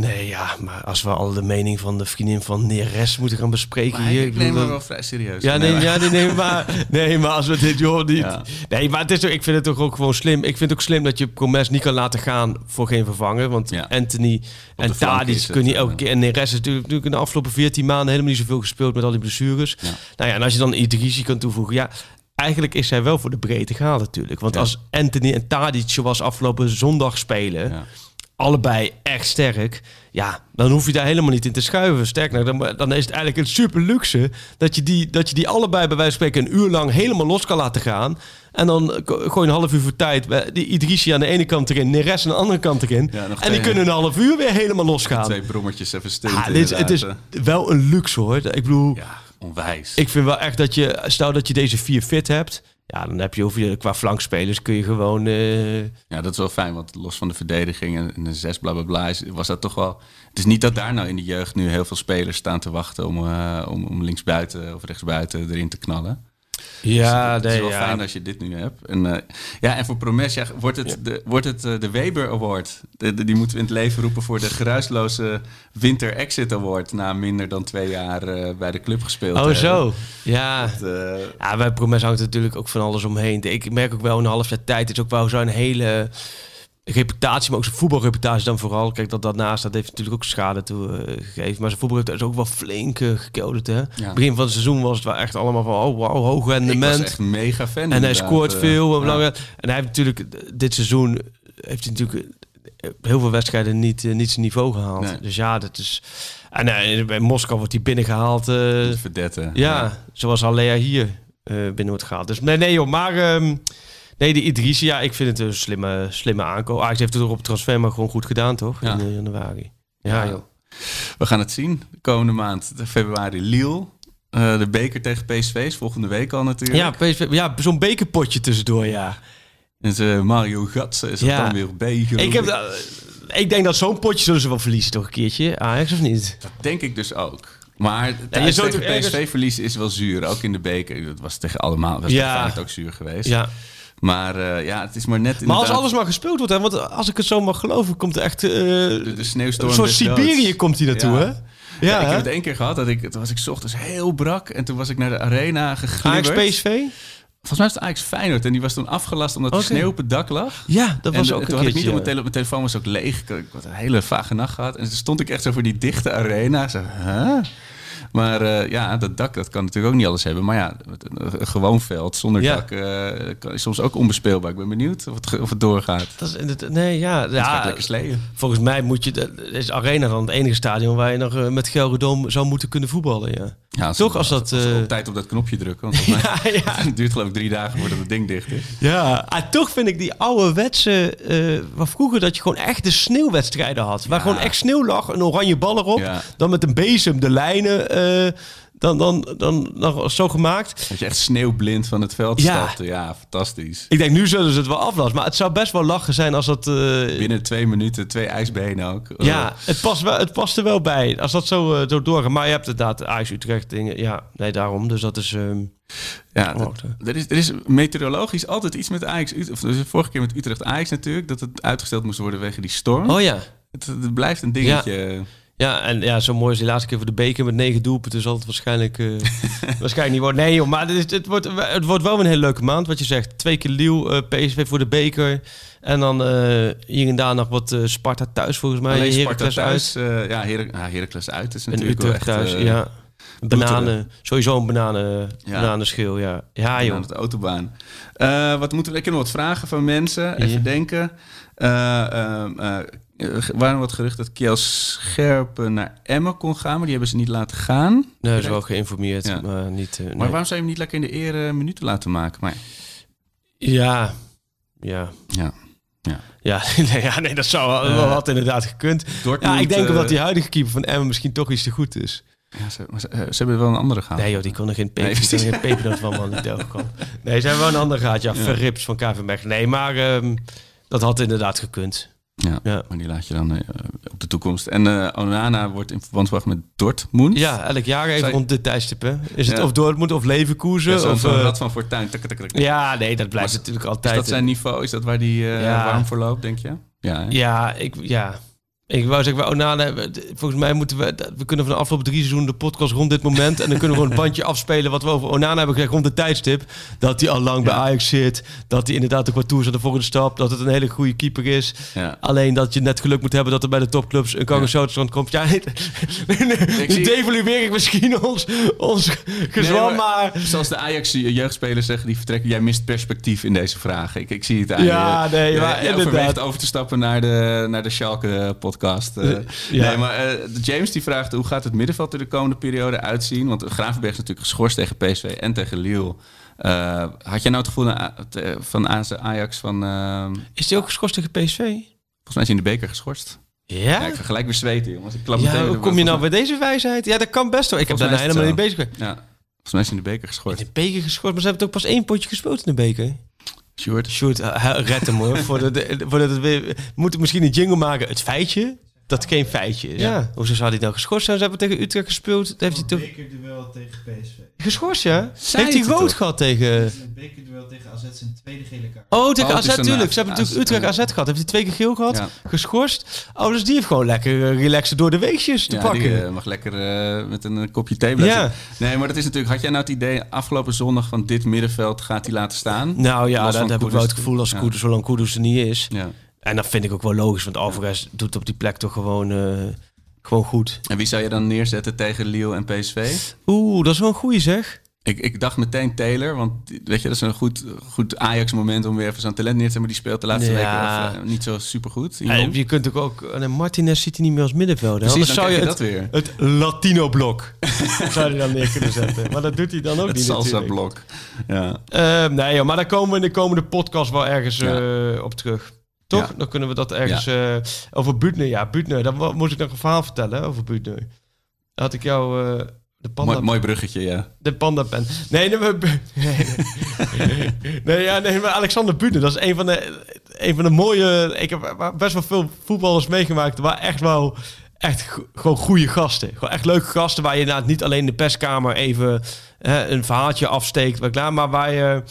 Nee, ja, maar als we al de mening van de vriendin van Neres moeten gaan bespreken Maar hier... ik neem dan- wel vrij serieus. Ja, nee, maar- ja, nee, nee, maar, nee, maar als we dit joh, niet. Ja. Nee, maar het is ik vind het toch ook gewoon slim. Ik vind het ook slim dat je Promes niet kan laten gaan voor geen vervanger. Want Ja. Anthony en Tadic is het, kun je eh, elke keer. En Neres is natuurlijk, natuurlijk in de afgelopen 14 maanden helemaal niet zoveel gespeeld met al die blessures. Ja. Nou ja, en als je dan Idrissi kan toevoegen, ja. Eigenlijk is hij wel voor de breedte gehaald natuurlijk. Want Ja. als Anthony en Tadic zoals afgelopen zondag spelen, Ja. Allebei echt sterk. Ja, dan hoef je daar helemaal niet in te schuiven. Sterker dan, dan is het eigenlijk een super luxe dat je, die, dat je die allebei bij wijze van spreken een uur lang helemaal los kan laten gaan. En dan go- gooi je een half uur voor tijd. bij Die Idrissi aan de ene kant erin, Neres aan de andere kant erin. Ja, en twee- die kunnen een half uur weer helemaal losgaan. Twee brommertjes even stunten. Ah, dit, het is wel een luxe hoor. Ik bedoel, eh. Ja, onwijs. ik vind wel echt dat je, stel dat je deze vier fit hebt. Ja, dan heb je, hoef je qua flankspelers kun je gewoon... eh, Ja, dat is wel fijn, want los van de verdediging en, de zes bla bla bla, was dat toch wel. Het is niet dat daar nou in de jeugd nu heel veel spelers staan te wachten om, eh, om, om linksbuiten of rechtsbuiten erin te knallen. Ja, het is wel ja. fijn als je dit nu hebt. En, eh, ja, en voor Promes ja, wordt het, de, wordt het eh, de Weber Award. De, de- die moeten we in het leven roepen voor de geruisloze Winter Exit Award. Na minder dan twee jaar eh, bij de club gespeeld. Oh, hebben. zo. Ja. Het, eh, Ja, bij Promes hangt natuurlijk ook van alles omheen. Ik merk ook wel een half jaar tijd is ook wel zo'n hele reputatie, maar ook zijn voetbalreputatie dan vooral. Kijk, dat dat naast dat heeft natuurlijk ook schade toegegeven. maar zijn voetbalreputatie is ook wel flink uh, gekelderd. Hè? Ja. Begin van het seizoen was het wel echt allemaal van, oh wow, hoog ik was rendement. echt mega fan. En hij scoort eh, veel. En, ja. hij heeft natuurlijk dit seizoen heeft hij natuurlijk heel veel wedstrijden niet, eh, niet zijn niveau gehaald. Nee. Dus ja, dat is... En eh, bij Moskou wordt hij binnengehaald. eh, De verdette. ja, zoals Alea hier eh, binnen wordt gehaald. Dus nee, nee joh, maar... ehm, nee, de Idrissi, ja, ik vind het een slimme, slimme aankoop. Ajax heeft het er op transfer maar gewoon goed gedaan, toch? Ja. In eh, januari. Ja, Ja. joh. We gaan het zien. De komende maand, februari, Lille. Eh, de beker tegen PSV is volgende week al natuurlijk. Ja, PSV, ja zo'n bekerpotje tussendoor, ja. En ze, Mario Gatse is Ja. dan weer geloof Ik, heb, ik denk dat zo'n potje zullen ze wel verliezen toch een keertje, Ajax of niet? Dat denk ik dus ook. Maar je thuis zou tegen ergens- PSV verliezen is wel zuur. Ook in de beker. Dat was tegen allemaal. Dat was Ja. ja. ook zuur geweest. Ja. Maar eh, ja, het is maar net Maar als alles maar gespeeld wordt, hè, want als ik het zo mag geloven, komt er echt... eh de, de sneeuwstorm een soort. Siberië komt hij naartoe, Ja. hè? Ja, Ja, ik hè? heb het één keer gehad. Dat ik, toen was ik ochtends heel brak. En toen was ik naar de arena Ajax geglibberd. PSV? Volgens mij was het Ajax Feyenoord. En die was toen afgelast omdat de sneeuw op het dak lag. Ja, dat was ook een toen had ik niet op mijn, tele mijn telefoon was ook leeg. Ik, ik had een hele vage nacht gehad. En toen stond ik echt zo voor die dichte arena. Zo, huh? Maar eh, ja, dat dak dat kan natuurlijk ook niet alles hebben. Maar ja, een, gewoon veld zonder Ja. dak eh, kan- is soms ook onbespeelbaar. Ik ben benieuwd of het, of het doorgaat. Dat is, het- nee, ja, Het gaat lekker sleeën. volgens mij moet je... dat Is Arena dan het enige stadion waar je nog eh, met Gelredome zou moeten kunnen voetballen, ja. Ja, Toch, als dat, we eh, op tijd op dat knopje drukken. Want Ja, ja. het duurt geloof ik drie dagen voordat het ding dicht is. Ja, ah, toch vind ik die ouderwetse... eh van vroeger dat je gewoon echt de sneeuwwedstrijden had. Waar Ja. gewoon echt sneeuw lag, een oranje bal erop. Dan met een bezem de lijnen... eh, dan, dan, dan, dan zo gemaakt. Dat je echt sneeuwblind van het veld Ja. stapte. Ja, fantastisch. Ik denk, nu zullen ze het wel aflassen. Maar het zou best wel lachen zijn als dat... eh, Binnen twee minuten twee ijsbenen ook. Ja, het past, wel, het past er wel bij. Als dat zo, eh, zo doorgaat. Maar je hebt inderdaad Ajax Utrecht dingen. Ja, nee, daarom. Dus dat is... ehm, Ja, Oh, dat- er, is, er is meteorologisch altijd iets met Ajax. Ut- Of dus de vorige keer met Utrecht Ajax natuurlijk. Dat het uitgesteld moest worden wegen die storm. Oh ja. Het, het blijft een dingetje. Ja, en ja, zo mooi is die laatste keer voor de beker met negen doelpunten. zal het waarschijnlijk, eh, waarschijnlijk niet worden. Nee joh, maar het, is, het, wordt, het wordt wel een hele leuke maand. Wat je zegt, twee keer Lille, eh, PSV voor de beker. En dan eh, hier en daar nog wat Sparta thuis volgens mij. Alleen Sparta Heracles thuis. ja, Her ja, Heracles uit is En natuurlijk wel Utrecht echt... thuis, ja. Bananen, sowieso een bananen, Ja. bananenschil, ja. Ja joh. aan het autobaan. Wat moeten we? Ik heb nog wat vragen van mensen. Even Ja. denken. Eh, ehm, waren wat gerucht dat Kiel Scherpen naar Emmen kon gaan, maar die hebben ze niet laten gaan. Nee, is wel geïnformeerd, Ja. maar niet... eh, Maar nee. waarom zou je hem niet lekker in de ere minuten laten maken? Maar Ja, ja. ja, ja. Ja, nee, ja, nee dat zou wel, wel wat inderdaad gekund. Dortmund, Ja, ik denk eh, dat die huidige keeper van Emmen misschien toch iets te goed is. Ja, ze, maar ze, eh, ze hebben wel een andere gehaald. Nee joh, die kon er geen peper, nee, geen pepernoot van man, die. Nee, ze hebben wel een ander gehad, ja, Ja. Verrips van KV Mechelen. Nee, maar ehm, dat had inderdaad gekund. Ja, Ja. maar die laat je dan eh, op de toekomst. En eh, Onana wordt in verband gebracht met Dortmund. Ja, elk jaar even rond dit tijdstip, hè. Is het Ja. of Dortmund of Leverkusen? Ja, of, zo'n eh, van Fortuin. Ja, nee, dat blijft Maar natuurlijk Is altijd. dat zijn niveau? Is dat waar die warm voor loopt, denk je? Ja, hè? Ja, ik, ja. Ik wou zeggen, we- d- volgens mij moeten we, we kunnen van de afgelopen drie seizoenen de podcast rond dit moment en dan kunnen we gewoon een bandje afspelen wat we over Onana hebben gezegd rond de tijdstip. Dat hij al lang bij Ja. Ajax zit, dat hij inderdaad ook wat toers aan de volgende stap, dat het een hele goede keeper is. Ja. Alleen dat je net geluk moet hebben dat er bij de topclubs een Kangersootstrand komt. Ja, nu zie- devalueer ik misschien ons, ons gezwam, Nee, maar... Zoals de Ajax-jeugdspelers zeggen, die vertrekken. Jij mist perspectief in deze vraag. Ik, ik zie het aan Ja, je. nee, maar je overweegt over te stappen naar de, naar de Schalke-podcast. Eh. ja. Nee, maar eh, James die vraagt, hoe gaat het middenveld er de komende periode uitzien? Want Gravenberg is natuurlijk geschorst tegen PSV en tegen Lille. Eh, had jij nou het gevoel van Ajax van... Is hij ook geschorst tegen PSV? volgens mij is hij in de beker geschorst. Ja? Ja, ik vergelijk weer zweten, jongens. Ik klap Ja, hoe kom je nou bij deze wijsheid? Ja, dat kan best hoor. Ik heb daar helemaal niet bezig Ja, volgens mij is hij in de beker In geschorst. de beker geschorst, maar ze hebben toch pas één potje gespeeld in de beker? Sjoerd. Sjoerd, uh, red hem hoor. voordat, voordat weer... We moeten misschien een jingle maken. Het feitje dat geen feitje is. Ja. Hoezo zou hij nou geschorst zijn? Ze hebben tegen Utrecht gespeeld. Dat heeft hij toch... bekerduel tegen PSV. Geschorst, ja? Heeft hij rood toch? gehad tegen... Een bekerduel tegen AZ zijn tweede gele kaart. Oh, tegen Oh, AZ, is een tuurlijk. AZ. Ze hebben natuurlijk Utrecht AZ gehad. Heeft hij twee keer geel gehad? Ja. Geschorst? Oh, dus die heeft gewoon lekker eh, relaxen door de weekjes te Ja, pakken. die eh, mag lekker eh, met een eh, kopje thee blijven. Ja. Nee, maar dat is natuurlijk... Had jij nou het idee, afgelopen zondag van dit middenveld gaat hij laten staan? nou ja, dat heb ik wel het gevoel als Ja. Kudus, zolang Kudus er niet is. Ja. En dat vind ik ook wel logisch, want Alvarez doet op die plek toch gewoon, eh, gewoon goed. En wie zou je dan neerzetten tegen Lille en PSV? Oeh, dat is wel een goeie zeg. Ik, ik dacht meteen Taylor, want weet je, dat is een goed, goed Ajax-moment om weer even zo'n talent neer te zetten. Maar die speelt de laatste Ja. weken of, eh, niet zo supergoed. Ja, je kunt ook... ook en Martinez ziet hij niet meer als middenvelder. Precies, Anders dan zou je het, dat weer. het Latino-blok zou je dan neer kunnen zetten. Maar dat doet hij dan ook Het niet natuurlijk. salsa-blok. Ja. Eh, nee, joh, maar daar komen we in de komende podcast wel ergens Ja. eh, op terug. Toch? Ja. Dan kunnen we dat ergens... eh, over Butner. Ja, Butner. Dan moest ik nog een verhaal vertellen over Butner. Had ik jou... eh, de panda, Mooi, mooi bruggetje, ja. de panda pen. Nee, nee, nee, nee. nee, ja, nee, maar Alexander Butner, dat is een van de, een van de mooie... Ik heb best wel veel voetballers meegemaakt waar echt wel... Echt gewoon goede gasten. Gewoon echt leuke gasten waar je inderdaad niet alleen in de perskamer even hè, een verhaaltje afsteekt. Maar, klaar, maar waar je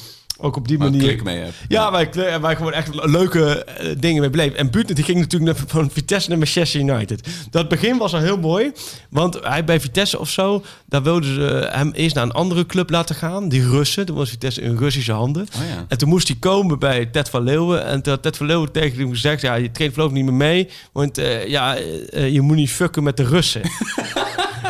ook op die manier... klik mee hebt. Ja, waar ik gewoon echt leuke eh, dingen mee beleef. En Butner die ging natuurlijk naar, van Vitesse naar Manchester United. Dat begin was al heel mooi. Want hij bij Vitesse of zo... daar wilden ze hem eerst naar een andere club laten gaan. Die Russen. Toen was Vitesse in Russische handen. Oh ja. En toen moest hij komen bij Ted van Leeuwen. En toen had Ted van Leeuwen tegen hem gezegd... ja, je traint voorlopig niet meer mee. Want eh, ja, eh, je moet niet fucken met de Russen.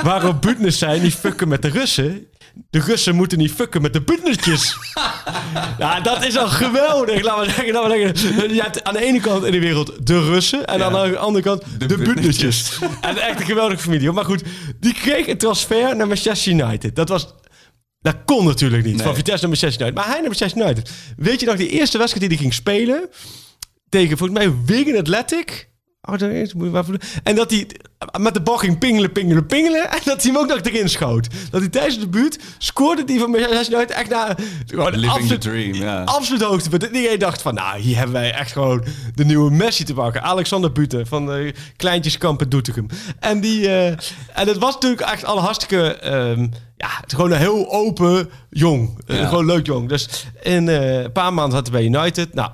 Waarop Butner zei, niet fucken met de Russen. De Russen moeten niet fucken met de Butnertjes. ja, dat is al geweldig. Laten we zeggen, laten we zeggen. Je hebt aan de ene kant in de wereld de Russen. En Ja. aan de andere kant de, De Butnertjes. en echt een geweldige familie. Maar goed, die kreeg een transfer naar Manchester United. Dat was... Dat kon natuurlijk niet. Nee. Van Vitesse naar Manchester United. Maar hij naar Manchester United. Weet je nog, die eerste wedstrijd die hij ging spelen... tegen, volgens mij, Wigan Athletic... Oh, daar is, moet je maar voor- En dat hij met de bal ging pingelen, pingelen, pingelen. En dat hij hem ook nog erin schoot. Dat hij tijdens de buurt scoorde die van Manchester United echt naar... Gewoon Living absoluut, the dream, ja. Absoluut hoogtepunt. En iedereen dacht van, nou, hier hebben wij echt gewoon de nieuwe Messi te pakken. Alexander Buten van de Kleintjeskampen Doetinchem. En die... eh, en het was natuurlijk echt al hartstikke... ehm, ja, het gewoon een heel open jong. Eh, Ja. gewoon leuk jong. Dus in eh, een paar maanden zat hij bij United. Nou,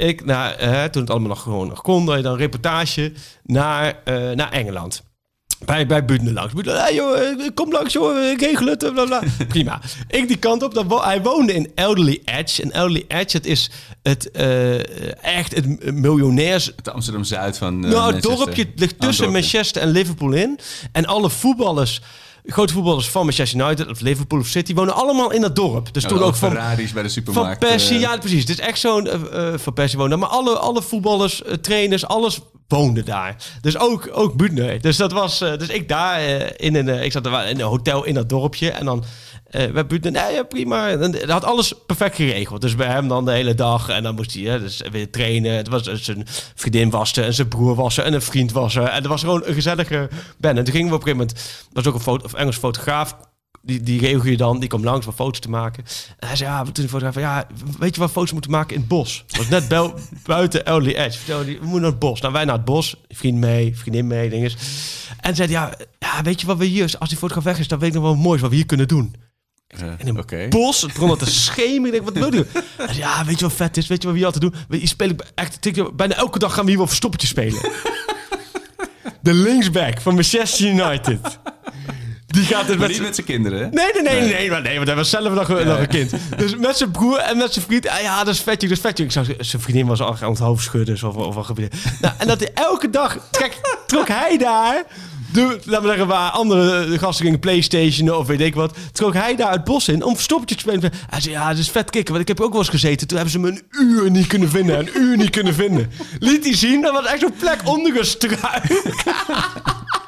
ik, nou, eh, toen het allemaal nog gewoon nog kon, dan een reportage naar, eh, naar Engeland. Bij, bij Butner langs. Hey, joh, eh, kom langs, joh, ik regel het. Bla, bla. Prima. Ik die kant op. Dan wo- hij woonde in Elderly Edge. En Elderly Edge, het is het, eh, echt het miljonairs... Het Amsterdam-Zuid van nou, het dorpje ligt Oh, tussen dorpje. Manchester en Liverpool in. En alle voetballers... Grote voetballers van Manchester United of Liverpool of City wonen allemaal in dat dorp. Dus Ja, toen ook van, Ferraris bij de van supermarkt. Persie, eh, ja precies. Het is echt zo'n eh, van Persie wonen. Maar alle, alle voetballers, trainers, alles woonde daar. Dus ook, ook Butner. Dus dat was, eh, dus ik daar eh, in een, eh, ik zat er in een hotel in dat dorpje en dan eh bij Butner, nee, ja, prima. En had alles perfect geregeld. Dus bij hem dan de hele dag en dan moest hij hè, dus weer trainen. Het was zijn vriendin wassen en zijn broer wassen en een vriend wassen. En het was gewoon een gezellige band. En toen gingen we op een gegeven moment, was ook een foto, of Engels fotograaf die, die regel je dan, die kwam langs om foto's te maken. En hij zei, ja, toen de fotograaf van, ja, weet je waar foto's moeten maken? In het bos. Was net bel, buiten Early Edge. Vertelde die, we moeten naar het bos. Nou, wij naar het bos. Vriend mee, vriendin mee, dinges. En zei ja, ja, weet je wat we hier, als die fotograaf weg is, dan weet ik nog wel mooi wat we hier kunnen doen. In een Oké. bos, het begon te schemeren. Ik denk, wat wil je? Zei, ja, weet je wat vet is? Weet je wat we hier altijd doen? We hier ik denk, bijna elke dag gaan we hier wel verstoppertje spelen. De linksback van Manchester United. Die gaat het met niet met zijn kinderen, hè? Nee, nee, nee, nee, nee, maar nee, want hij was zelf nog, nog een kind. Dus met zijn broer en met zijn vriend. ah ja, dat is vetje, dat is vetje. Ik zag zijn vriendin was al aan het hoofd schudden. Of, of wat gebeurde. Nou, en dat hij elke dag trek, trok hij daar. De, laten we zeggen, waar andere gasten gingen Playstation of weet ik wat. Trok hij daar het bos in om verstoppertjes te spelen. Hij zei, ja, dat is vet kicken. Want ik heb ook wel eens gezeten. Toen hebben ze me een uur niet kunnen vinden. Een uur niet kunnen vinden. Liet hij zien, dat was echt zo'n plek onder een struik.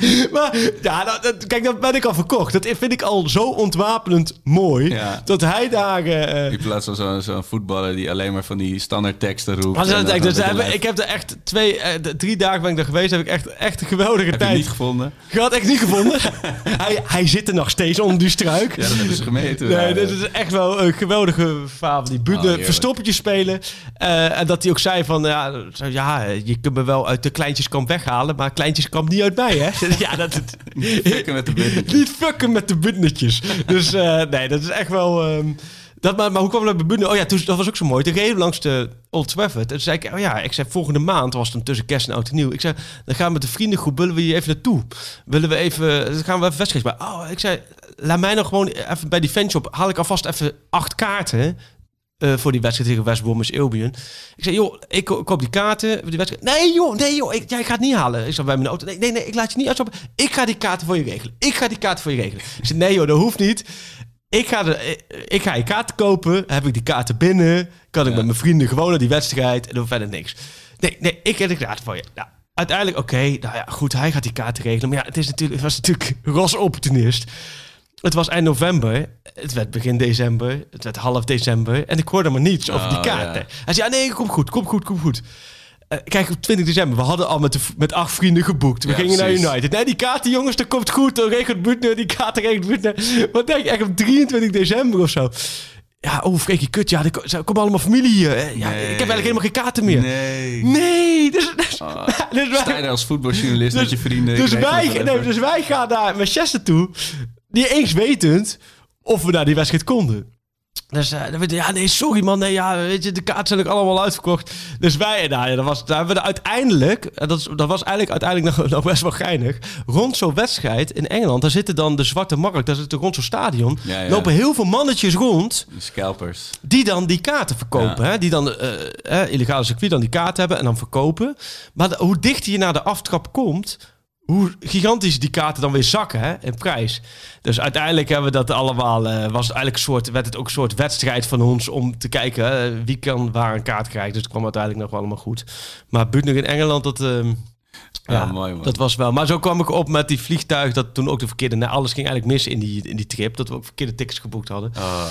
Maar ja, dat, dat- kijk, dat ben ik al verkocht. Dat vind ik al zo ontwapenend mooi. Ja. Dat hij daar... eh, In plaats van zo'n zo'n voetballer die alleen maar van die standaard teksten roept. dat- en dus hebben- ik heb er echt twee, eh, drie dagen ben ik er geweest. Heb ik echt, echt een geweldige Heb je tijd niet gevonden? gehad. Echt niet gevonden. hij, hij zit er nog steeds onder die struik. Ja, dat hebben ze gemeten. Nee, Ja, dit is echt wel een geweldige fabel. Die Oh, Butner heerlijk. verstoppertjes spelen. Eh, en dat hij ook zei van... Ja, zo, ja, je kunt me wel uit de kleintjeskamp weghalen... maar kleintjeskamp niet uit mij, hè? ja, dat... Fucken met de Butnertjes. Niet fucken met de. Dus eh, nee, dat is echt wel... ehm, dat, maar, maar hoe kwam dat bij Butner? Oh ja, toen, dat was ook zo mooi. Toen reden langs de Old Trafford. En toen zei ik, oh ja, ik zei volgende maand, was dan tussen kerst en oud en nieuw. Ik zei, dan gaan we met de vriendengroep, willen we hier even naartoe? Willen we even, dan gaan we even wedstrijd bij. Oh, ik zei, laat mij nog gewoon even bij die fanshop, haal ik alvast even acht kaarten. Eh, voor die wedstrijd tegen West Bromwich Albion. Ik zei, joh, ik ko- koop die kaarten voor die wedstrijd. Nee, joh, nee, joh, ik, jij gaat niet halen. Ik zat bij mijn auto. Nee, nee, nee, ik laat je niet uitstappen. Ik ga die kaarten voor je regelen. Ik ga die kaarten voor je regelen. Ik zei, nee, joh, dat hoeft niet. ik ga, de, ik ga je kaarten kopen. Heb ik die kaarten binnen? Kan ik Ja. met mijn vrienden gewoon naar die wedstrijd en dan verder niks. Nee, nee, ik heb de kaarten voor je. Nou, uiteindelijk, oké, nou ja, goed, hij gaat die kaarten regelen. Maar ja, het, is natuurlijk, het was natuurlijk ros opportunist. Het was eind november. Het werd begin december. Het werd half december. En ik hoorde maar niets over die Oh, kaarten. ja. Hij zei, ja, nee, kom goed, kom goed, kom goed. Eh, kijk, op 20 december, we hadden al met, de, met acht vrienden geboekt. We Ja, gingen precies. naar United. Nee, die kaarten, jongens, dat komt goed. Dan regelt Butner, die kaarten regelt Butner. Wat denk je, echt op 23 december of zo? Ja, oh, freaky kut. Ja, er komen allemaal familie hier. Ja, Nee. Ik heb eigenlijk helemaal geen kaarten meer. Nee. Nee, dus, dus, Oh, dus wij- als voetbaljournalist met je vrienden? dus ik regel wij, nee, dus wij gaan naar Manchester toe. Niet eens wetend of we naar die wedstrijd konden. Dus eh, dan werd- ja, nee, sorry man. Nee, ja, weet je, de kaarten zijn ook allemaal uitverkocht. Dus wij, nou ja, dat was, daar hebben we uiteindelijk, en dat, is- dat was eigenlijk uiteindelijk nog, nog best wel geinig. Rond zo'n wedstrijd in Engeland, daar zitten dan de Zwarte Markt, daar zitten rond zo'n stadion, Ja, ja. lopen heel veel mannetjes rond De scalpers. die dan die kaarten verkopen. Ja. Hè? Die dan eh eh, illegale circuit dan die kaarten hebben en dan verkopen. Maar de- hoe dichter je naar de aftrap komt, hoe gigantisch die kaarten dan weer zakken hè, in prijs. Dus uiteindelijk hebben we dat allemaal. eh, was het eigenlijk een soort, werd het ook een soort wedstrijd van ons om te kijken hè, wie kan waar een kaart krijgen. Dus het kwam uiteindelijk nog wel allemaal goed. Maar Butner in Engeland, dat. ehm, Ja, mooi, man. Dat was wel. Maar zo kwam ik op met die vliegtuig. Dat toen ook de verkeerde. Nou, alles ging eigenlijk mis in die, in die trip. Dat we ook verkeerde tickets geboekt hadden. Oh.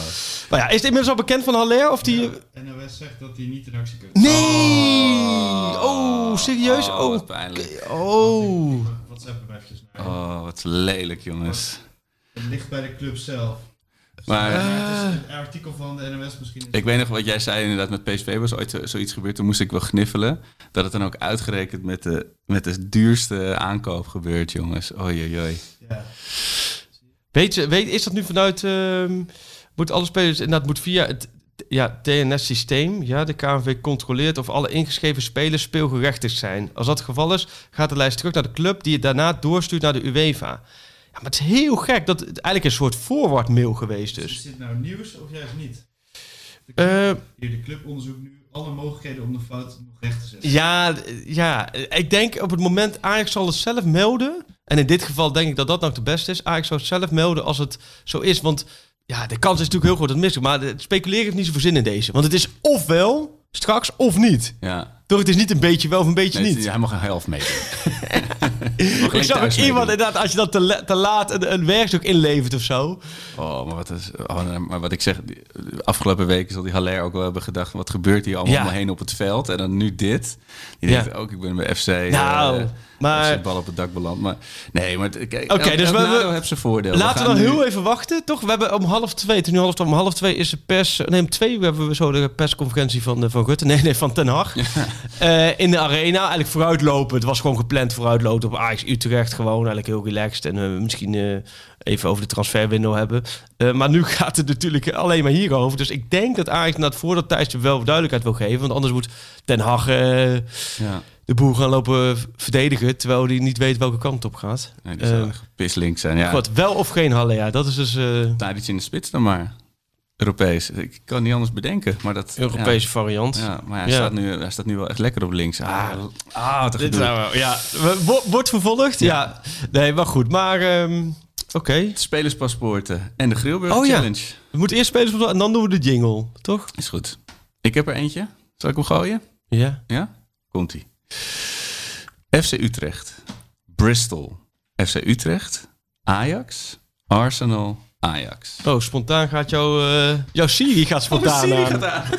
Maar ja, is het inmiddels al bekend van Haller? Of die. NOS zegt dat hij niet in actie komt. Nee! Oh, serieus? Oh, Oh, wat pijnlijk. oh. Eventjes naar. Oh, wat lelijk, jongens. Het ligt bij de club zelf. Maar het is een artikel van de NOS misschien. ik weet nog wat jij zei inderdaad met PSV was ooit zo- zoiets gebeurd. Toen moest ik wel gniffelen. Dat het dan ook uitgerekend met de, met de duurste aankoop gebeurt, jongens. Oei, oei, oei. Ja. Weet je, weet, is dat nu vanuit... ehm, moet alle spelers... Inderdaad, moet via het ja, TNS-systeem... Ja, de KNV controleert of alle ingeschreven spelers speelgerechtigd zijn. Als dat het geval is, gaat de lijst terug naar de club... die het daarna doorstuurt naar de UEFA. Ja, maar het is heel gek. Dat het eigenlijk een soort forward mail geweest Dus is. is dit nou nieuws of juist niet? De club, Eh, hier, de club onderzoekt nu alle mogelijkheden om de fout nog recht te zetten. Ja, ja, ik denk op het moment Ajax zal het zelf melden. En in dit geval denk ik dat dat nog de beste is. Ajax zou het zelf melden als het zo is. Want ja, de kans is natuurlijk heel groot dat het. Maar het speculeren heeft niet zoveel zin in deze. Want het is ofwel straks of niet. Ja. Toch, het is niet een beetje wel of een beetje Nee, niet. hij mag een helft meedoen. ik zag ook iemand inderdaad, als je dat te, te laat een, een werkstuk inlevert of zo. Oh, maar wat, is, oh, maar wat ik zeg, die- de afgelopen weken zal die Haller ook wel hebben gedacht... wat gebeurt hier allemaal Ja. heen op het veld? En dan nu dit. Je Ja. denkt ook, ik ben bij FC... Nou, eh, maar- FC bal op het dak beland. Maar nee, maar kijk, dus we- heeft zijn voordeel. Laten we dan nu- heel even wachten, toch? We hebben om half twee, is nu half twee, om half twee is de pers... Nee, om twee hebben we zo de persconferentie van, eh, van Rutte. Nee, nee, van Ten Hag. Eh, in de arena, eigenlijk vooruitlopen. Het was gewoon gepland vooruitlopen op Ajax Utrecht. Gewoon eigenlijk heel relaxed. En eh, misschien eh, even over de transferwindow hebben. Maar nu gaat het natuurlijk alleen maar hierover. Dus ik denk dat Ajax na het voordat Thijs wel duidelijkheid wil geven. Want anders moet Ten Hag eh, Ja, de boel gaan lopen verdedigen. Terwijl hij niet weet welke kant op gaat. die zou zijn. Ja, Wat, wel of geen Halle? Ja, dat is dus... iets in de spits dan maar. Europees. Ik kan niet anders bedenken. Maar dat, Europese variant. Ja, ja, maar hij, Ja. Staat nu, hij staat nu wel echt lekker op links. Ah, ah wat Dit zou wel, ja. Wo- Wordt vervolgd? Ja. Nee, maar goed. Maar ehm, oké. Spelerspaspoorten en de Grillburg Oh ja. Challenge. We moeten eerst spelen en dan doen we de jingle, toch? Is goed. Ik heb er eentje. Zal ik hem gooien? Ja. Ja? Komt-ie. FC Utrecht. Bristol. FC Utrecht. Ajax. Arsenal. Ajax. Oh, spontaan gaat jouw... eh jouw Siri gaat spontaan aan.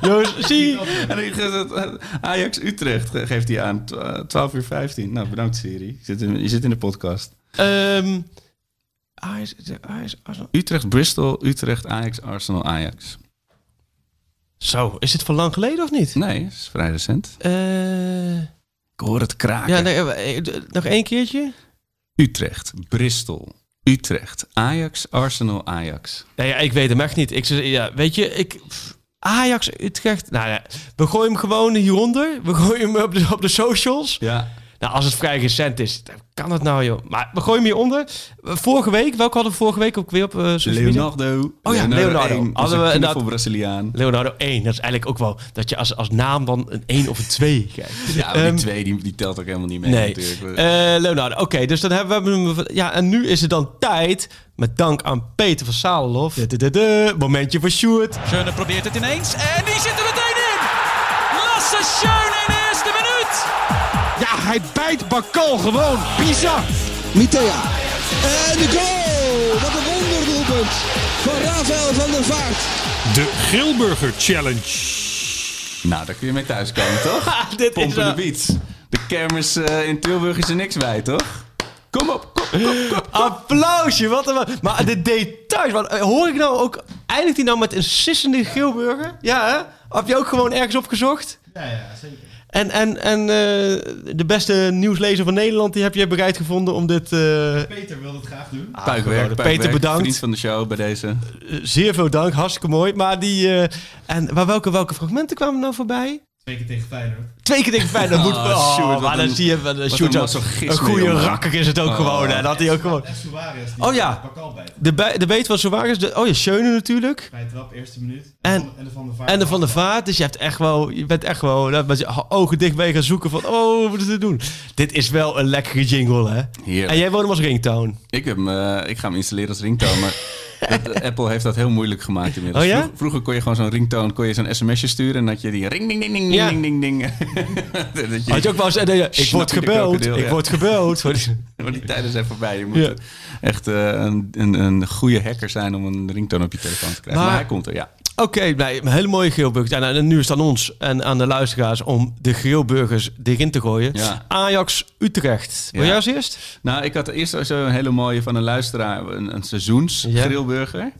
Jouw Siri... En gaat Ajax Utrecht ge- geeft hij aan. Twa- 12 uur 15. Nou, bedankt Siri. Je zit in, je zit in de podcast. Ehm Ajax, Ajax, Arsenal. Utrecht, Bristol, Utrecht, Ajax, Arsenal, Ajax. Zo, is dit van lang geleden of niet? Nee, is vrij recent. Eh Ik hoor het kraken. ja, nee, eh, eh, nog één keertje? Utrecht, Bristol, Utrecht, Ajax, Arsenal, Ajax. Nee, ja, ik weet hem echt niet. Ik, ja, weet je, ik... Ajax, Utrecht... Nou ja, we gooien hem gewoon hieronder. We gooien hem op de, op de socials. Ja. Nou, als het vrij recent is, dan kan het nou, joh. Maar we gooien hem hier onder. Vorige week, welke hadden we vorige week ook weer op eh, social media? Leonardo. Oh ja, Leonardo. 1, Hadden we een voor Braziliaan. Leonardo 1. Dat is eigenlijk ook wel dat je als, als naam dan een 1 of een 2 krijgt. Ja, maar Ehm, die twee die, die telt ook helemaal niet mee Nee. natuurlijk. Eh, Leonardo, oké, dus dan hebben we hem. Ja, en nu is het dan tijd, met dank aan Peter van Salenhof. De, de, de, de, momentje voor Sjoerd. Schöne probeert het ineens. En die zit er meteen in. Lasse Schöne hij bijt Bakal gewoon. Pisa. Mitea. En de goal! Wat een wonderdoelpunt van Rafael van der Vaart. De Grilburger Challenge. Nou, daar kun je mee thuiskomen, toch? Dit is Pompen wel- de beats. De kermis eh, in Tilburg is er niks bij, toch? Kom op, kom, kom, kom. Applausje, wat een... Maar de details, wat, eh, hoor ik nou ook... Eindigt hij nou met een sissende Geelburger? Ja, hè? Heb je ook gewoon ergens opgezocht? Ja, ja, zeker. En, en, en eh, de beste nieuwslezer van Nederland, die heb je bereid gevonden om dit... eh, Peter wilde het graag doen. Puikwerk, geweldig. puikwerk. Peter, bedankt. Vriend van de show bij deze. Eh, zeer veel dank, hartstikke mooi. Maar die... eh, en maar welke, welke fragmenten kwamen nou voorbij? Twee keer tegen Feyenoord. Twee keer tegen Feyenoord. Dat moet Oh, oh, Sjoerd, wat maar dan een- zie je... Wat Sjoerd een een goede rakker is het ook Oh. gewoon. Hè? Dat hij ook gewoon... En Oh ja. De, bij- de beet van Suarez. De, oh ja, Schöne natuurlijk. Bij trap, eerste minuut. En- en de Van der Vaart. En de Van der Vaart. Dus je, hebt echt wel, je bent echt wel dat met je ogen dicht bij gaan zoeken van... Oh, wat is dit doen? Dit is wel een lekkere jingle, hè? Heerlijk. En jij woont hem als ringtone. Ik, heb eh, ik ga hem installeren als ringtone, maar dat- Apple heeft dat heel moeilijk gemaakt inmiddels. Oh ja? Vroeger kon je gewoon zo'n ringtone, kon je zo'n sms'je sturen en dat je die ring ding ding ding Ja. ding ding ding. dat je, Had je ook wel eens... eh, ik word gebeld. Ik word gebeld. maar die tijden zijn voorbij. Je moet echt eh, een, een, een goede hacker zijn om een ringtone op je telefoon te krijgen. Maar- Maar, hij komt er, ja. Oké, nee, een hele mooie grillburger. En nu is het aan ons en aan de luisteraars om de grillburgers erin te gooien. Ja. Ajax Utrecht. Wil Ja. jij als eerst? Nou, ik had eerst een hele mooie van een luisteraar, een, een seizoens Ja. grillburger.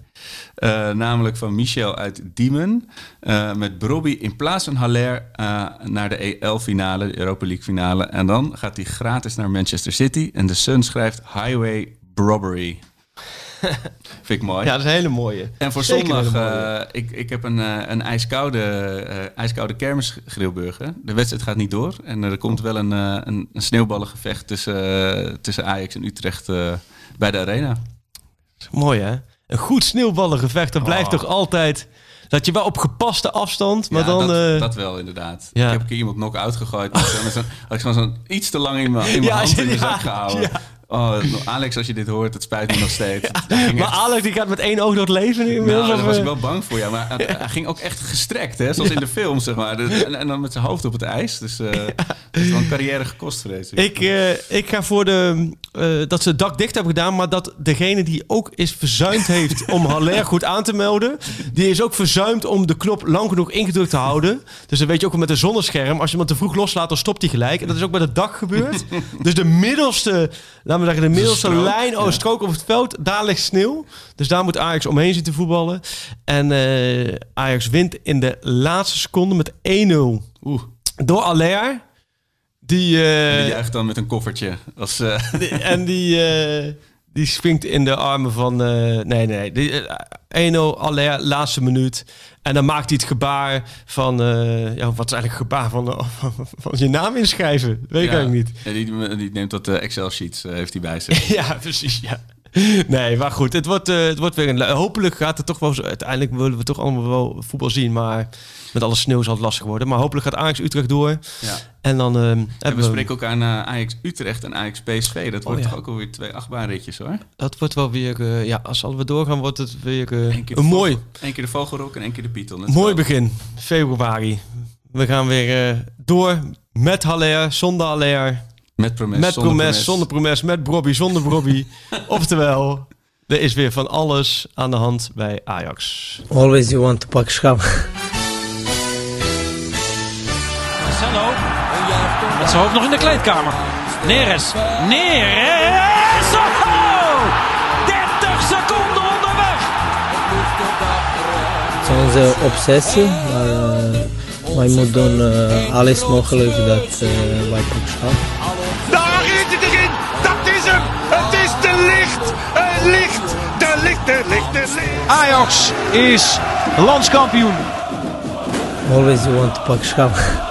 Eh, namelijk van Michel uit Diemen. eh, met Brobby in plaats van Haller eh, naar de EL-finale, de Europa League-finale. En dan gaat hij gratis naar Manchester City. En de Sun schrijft Highway Robbery. Vind ik mooi. Ja, dat is een hele mooie. En voor Zeker zondag, eh, ik, ik heb een, eh, een ijskoude, eh ijskoude kermisgrillburger. De wedstrijd gaat niet door. En er komt wel een, een, een sneeuwballengevecht tussen, tussen Ajax en Utrecht bij de arena. Mooi hè? Een goed sneeuwballengevecht, dat blijft Oh. toch altijd... Dat je wel op gepaste afstand, maar ja, dan... dat, dat wel inderdaad. ja. Ik heb een keer iemand knock-out gegooid. Had ik zo'n iets te lang in mijn, in mijn Ja, hand in mijn zak gehouden. Oh, Alex, als je dit hoort, het spijt me nog steeds. Maar echt- Alex die gaat met één oog door het leven nu inmiddels. Nou, daar was ik eh? wel bang voor, ja. Maar hij, hij ging ook echt gestrekt, hè? Zoals in de film, zeg maar. En, en dan met zijn hoofd op het ijs. Dus eh dat is wel een carrière gekost, vrees ik. Ik, eh, ik ga voor de, eh, dat ze het dak dicht hebben gedaan, maar dat degene die ook is verzuimd heeft om Haller goed aan te melden, die is ook verzuimd om de knop lang genoeg ingedrukt te houden. Dus dan weet je ook met een zonnescherm, als je iemand te vroeg loslaat, dan stopt hij gelijk. En dat is ook bij het dak gebeurd. dus de middelste, laten we zeggen, de middelste strook, lijn, oh, ja. strook op het veld, daar ligt sneeuw. Dus daar moet Ajax omheen zitten voetballen. En eh, Ajax wint in de laatste seconde met 1-0 Oeh, door Aller. Die, eh, die juicht dan met een koffertje. Als, eh, die- en die, die springt in de armen van... eh, nee, nee. Die, eh, 1-0, Aller, laatste minuut. En dan maakt hij het gebaar van... eh, ja, wat is eigenlijk het gebaar van, eh, van, van je naam inschrijven? Weet ik eigenlijk niet. ja, die, die neemt dat eh, Excel-sheets, eh, heeft hij bij zich. Ja, precies, ja. Nee, maar goed. Het wordt, eh, het wordt weer een... Hopelijk gaat het toch wel zo... Uiteindelijk willen we toch allemaal wel voetbal zien, maar... Met alle sneeuw zal het lastig worden. Maar hopelijk gaat Ajax Utrecht door. Ja. En dan En hebben we we... spreken ook aan eh, Ajax Utrecht en Ajax PSV. Dat wordt Oh, ja. toch ook alweer twee achtbaanritjes, hoor. Dat wordt wel weer... eh, ja, als we doorgaan, wordt het weer Eén een mooi... één keer de Vogelrok en één keer de. Dat Mooi begin, februari. We gaan weer eh, door met Haller, zonder Haller, Met promes, met zonder Promes, zonder Promes, met Brobby, zonder Brobby. Oftewel, er is weer van alles aan de hand bij Ajax. Always you want to pak schap. Marcelo. Met zijn hoofd nog in de kleedkamer. Neres. Neres. Oh! 30 seconden onderweg. Het is onze obsessie, maar eh, wij moeten doen eh, alles mogelijk dat eh, wij pak schap. Daar is het erin. Dat is hem. Het is de licht. Het licht. De licht, de licht, de licht. Ajax is landskampioen. Always you want to pak schap.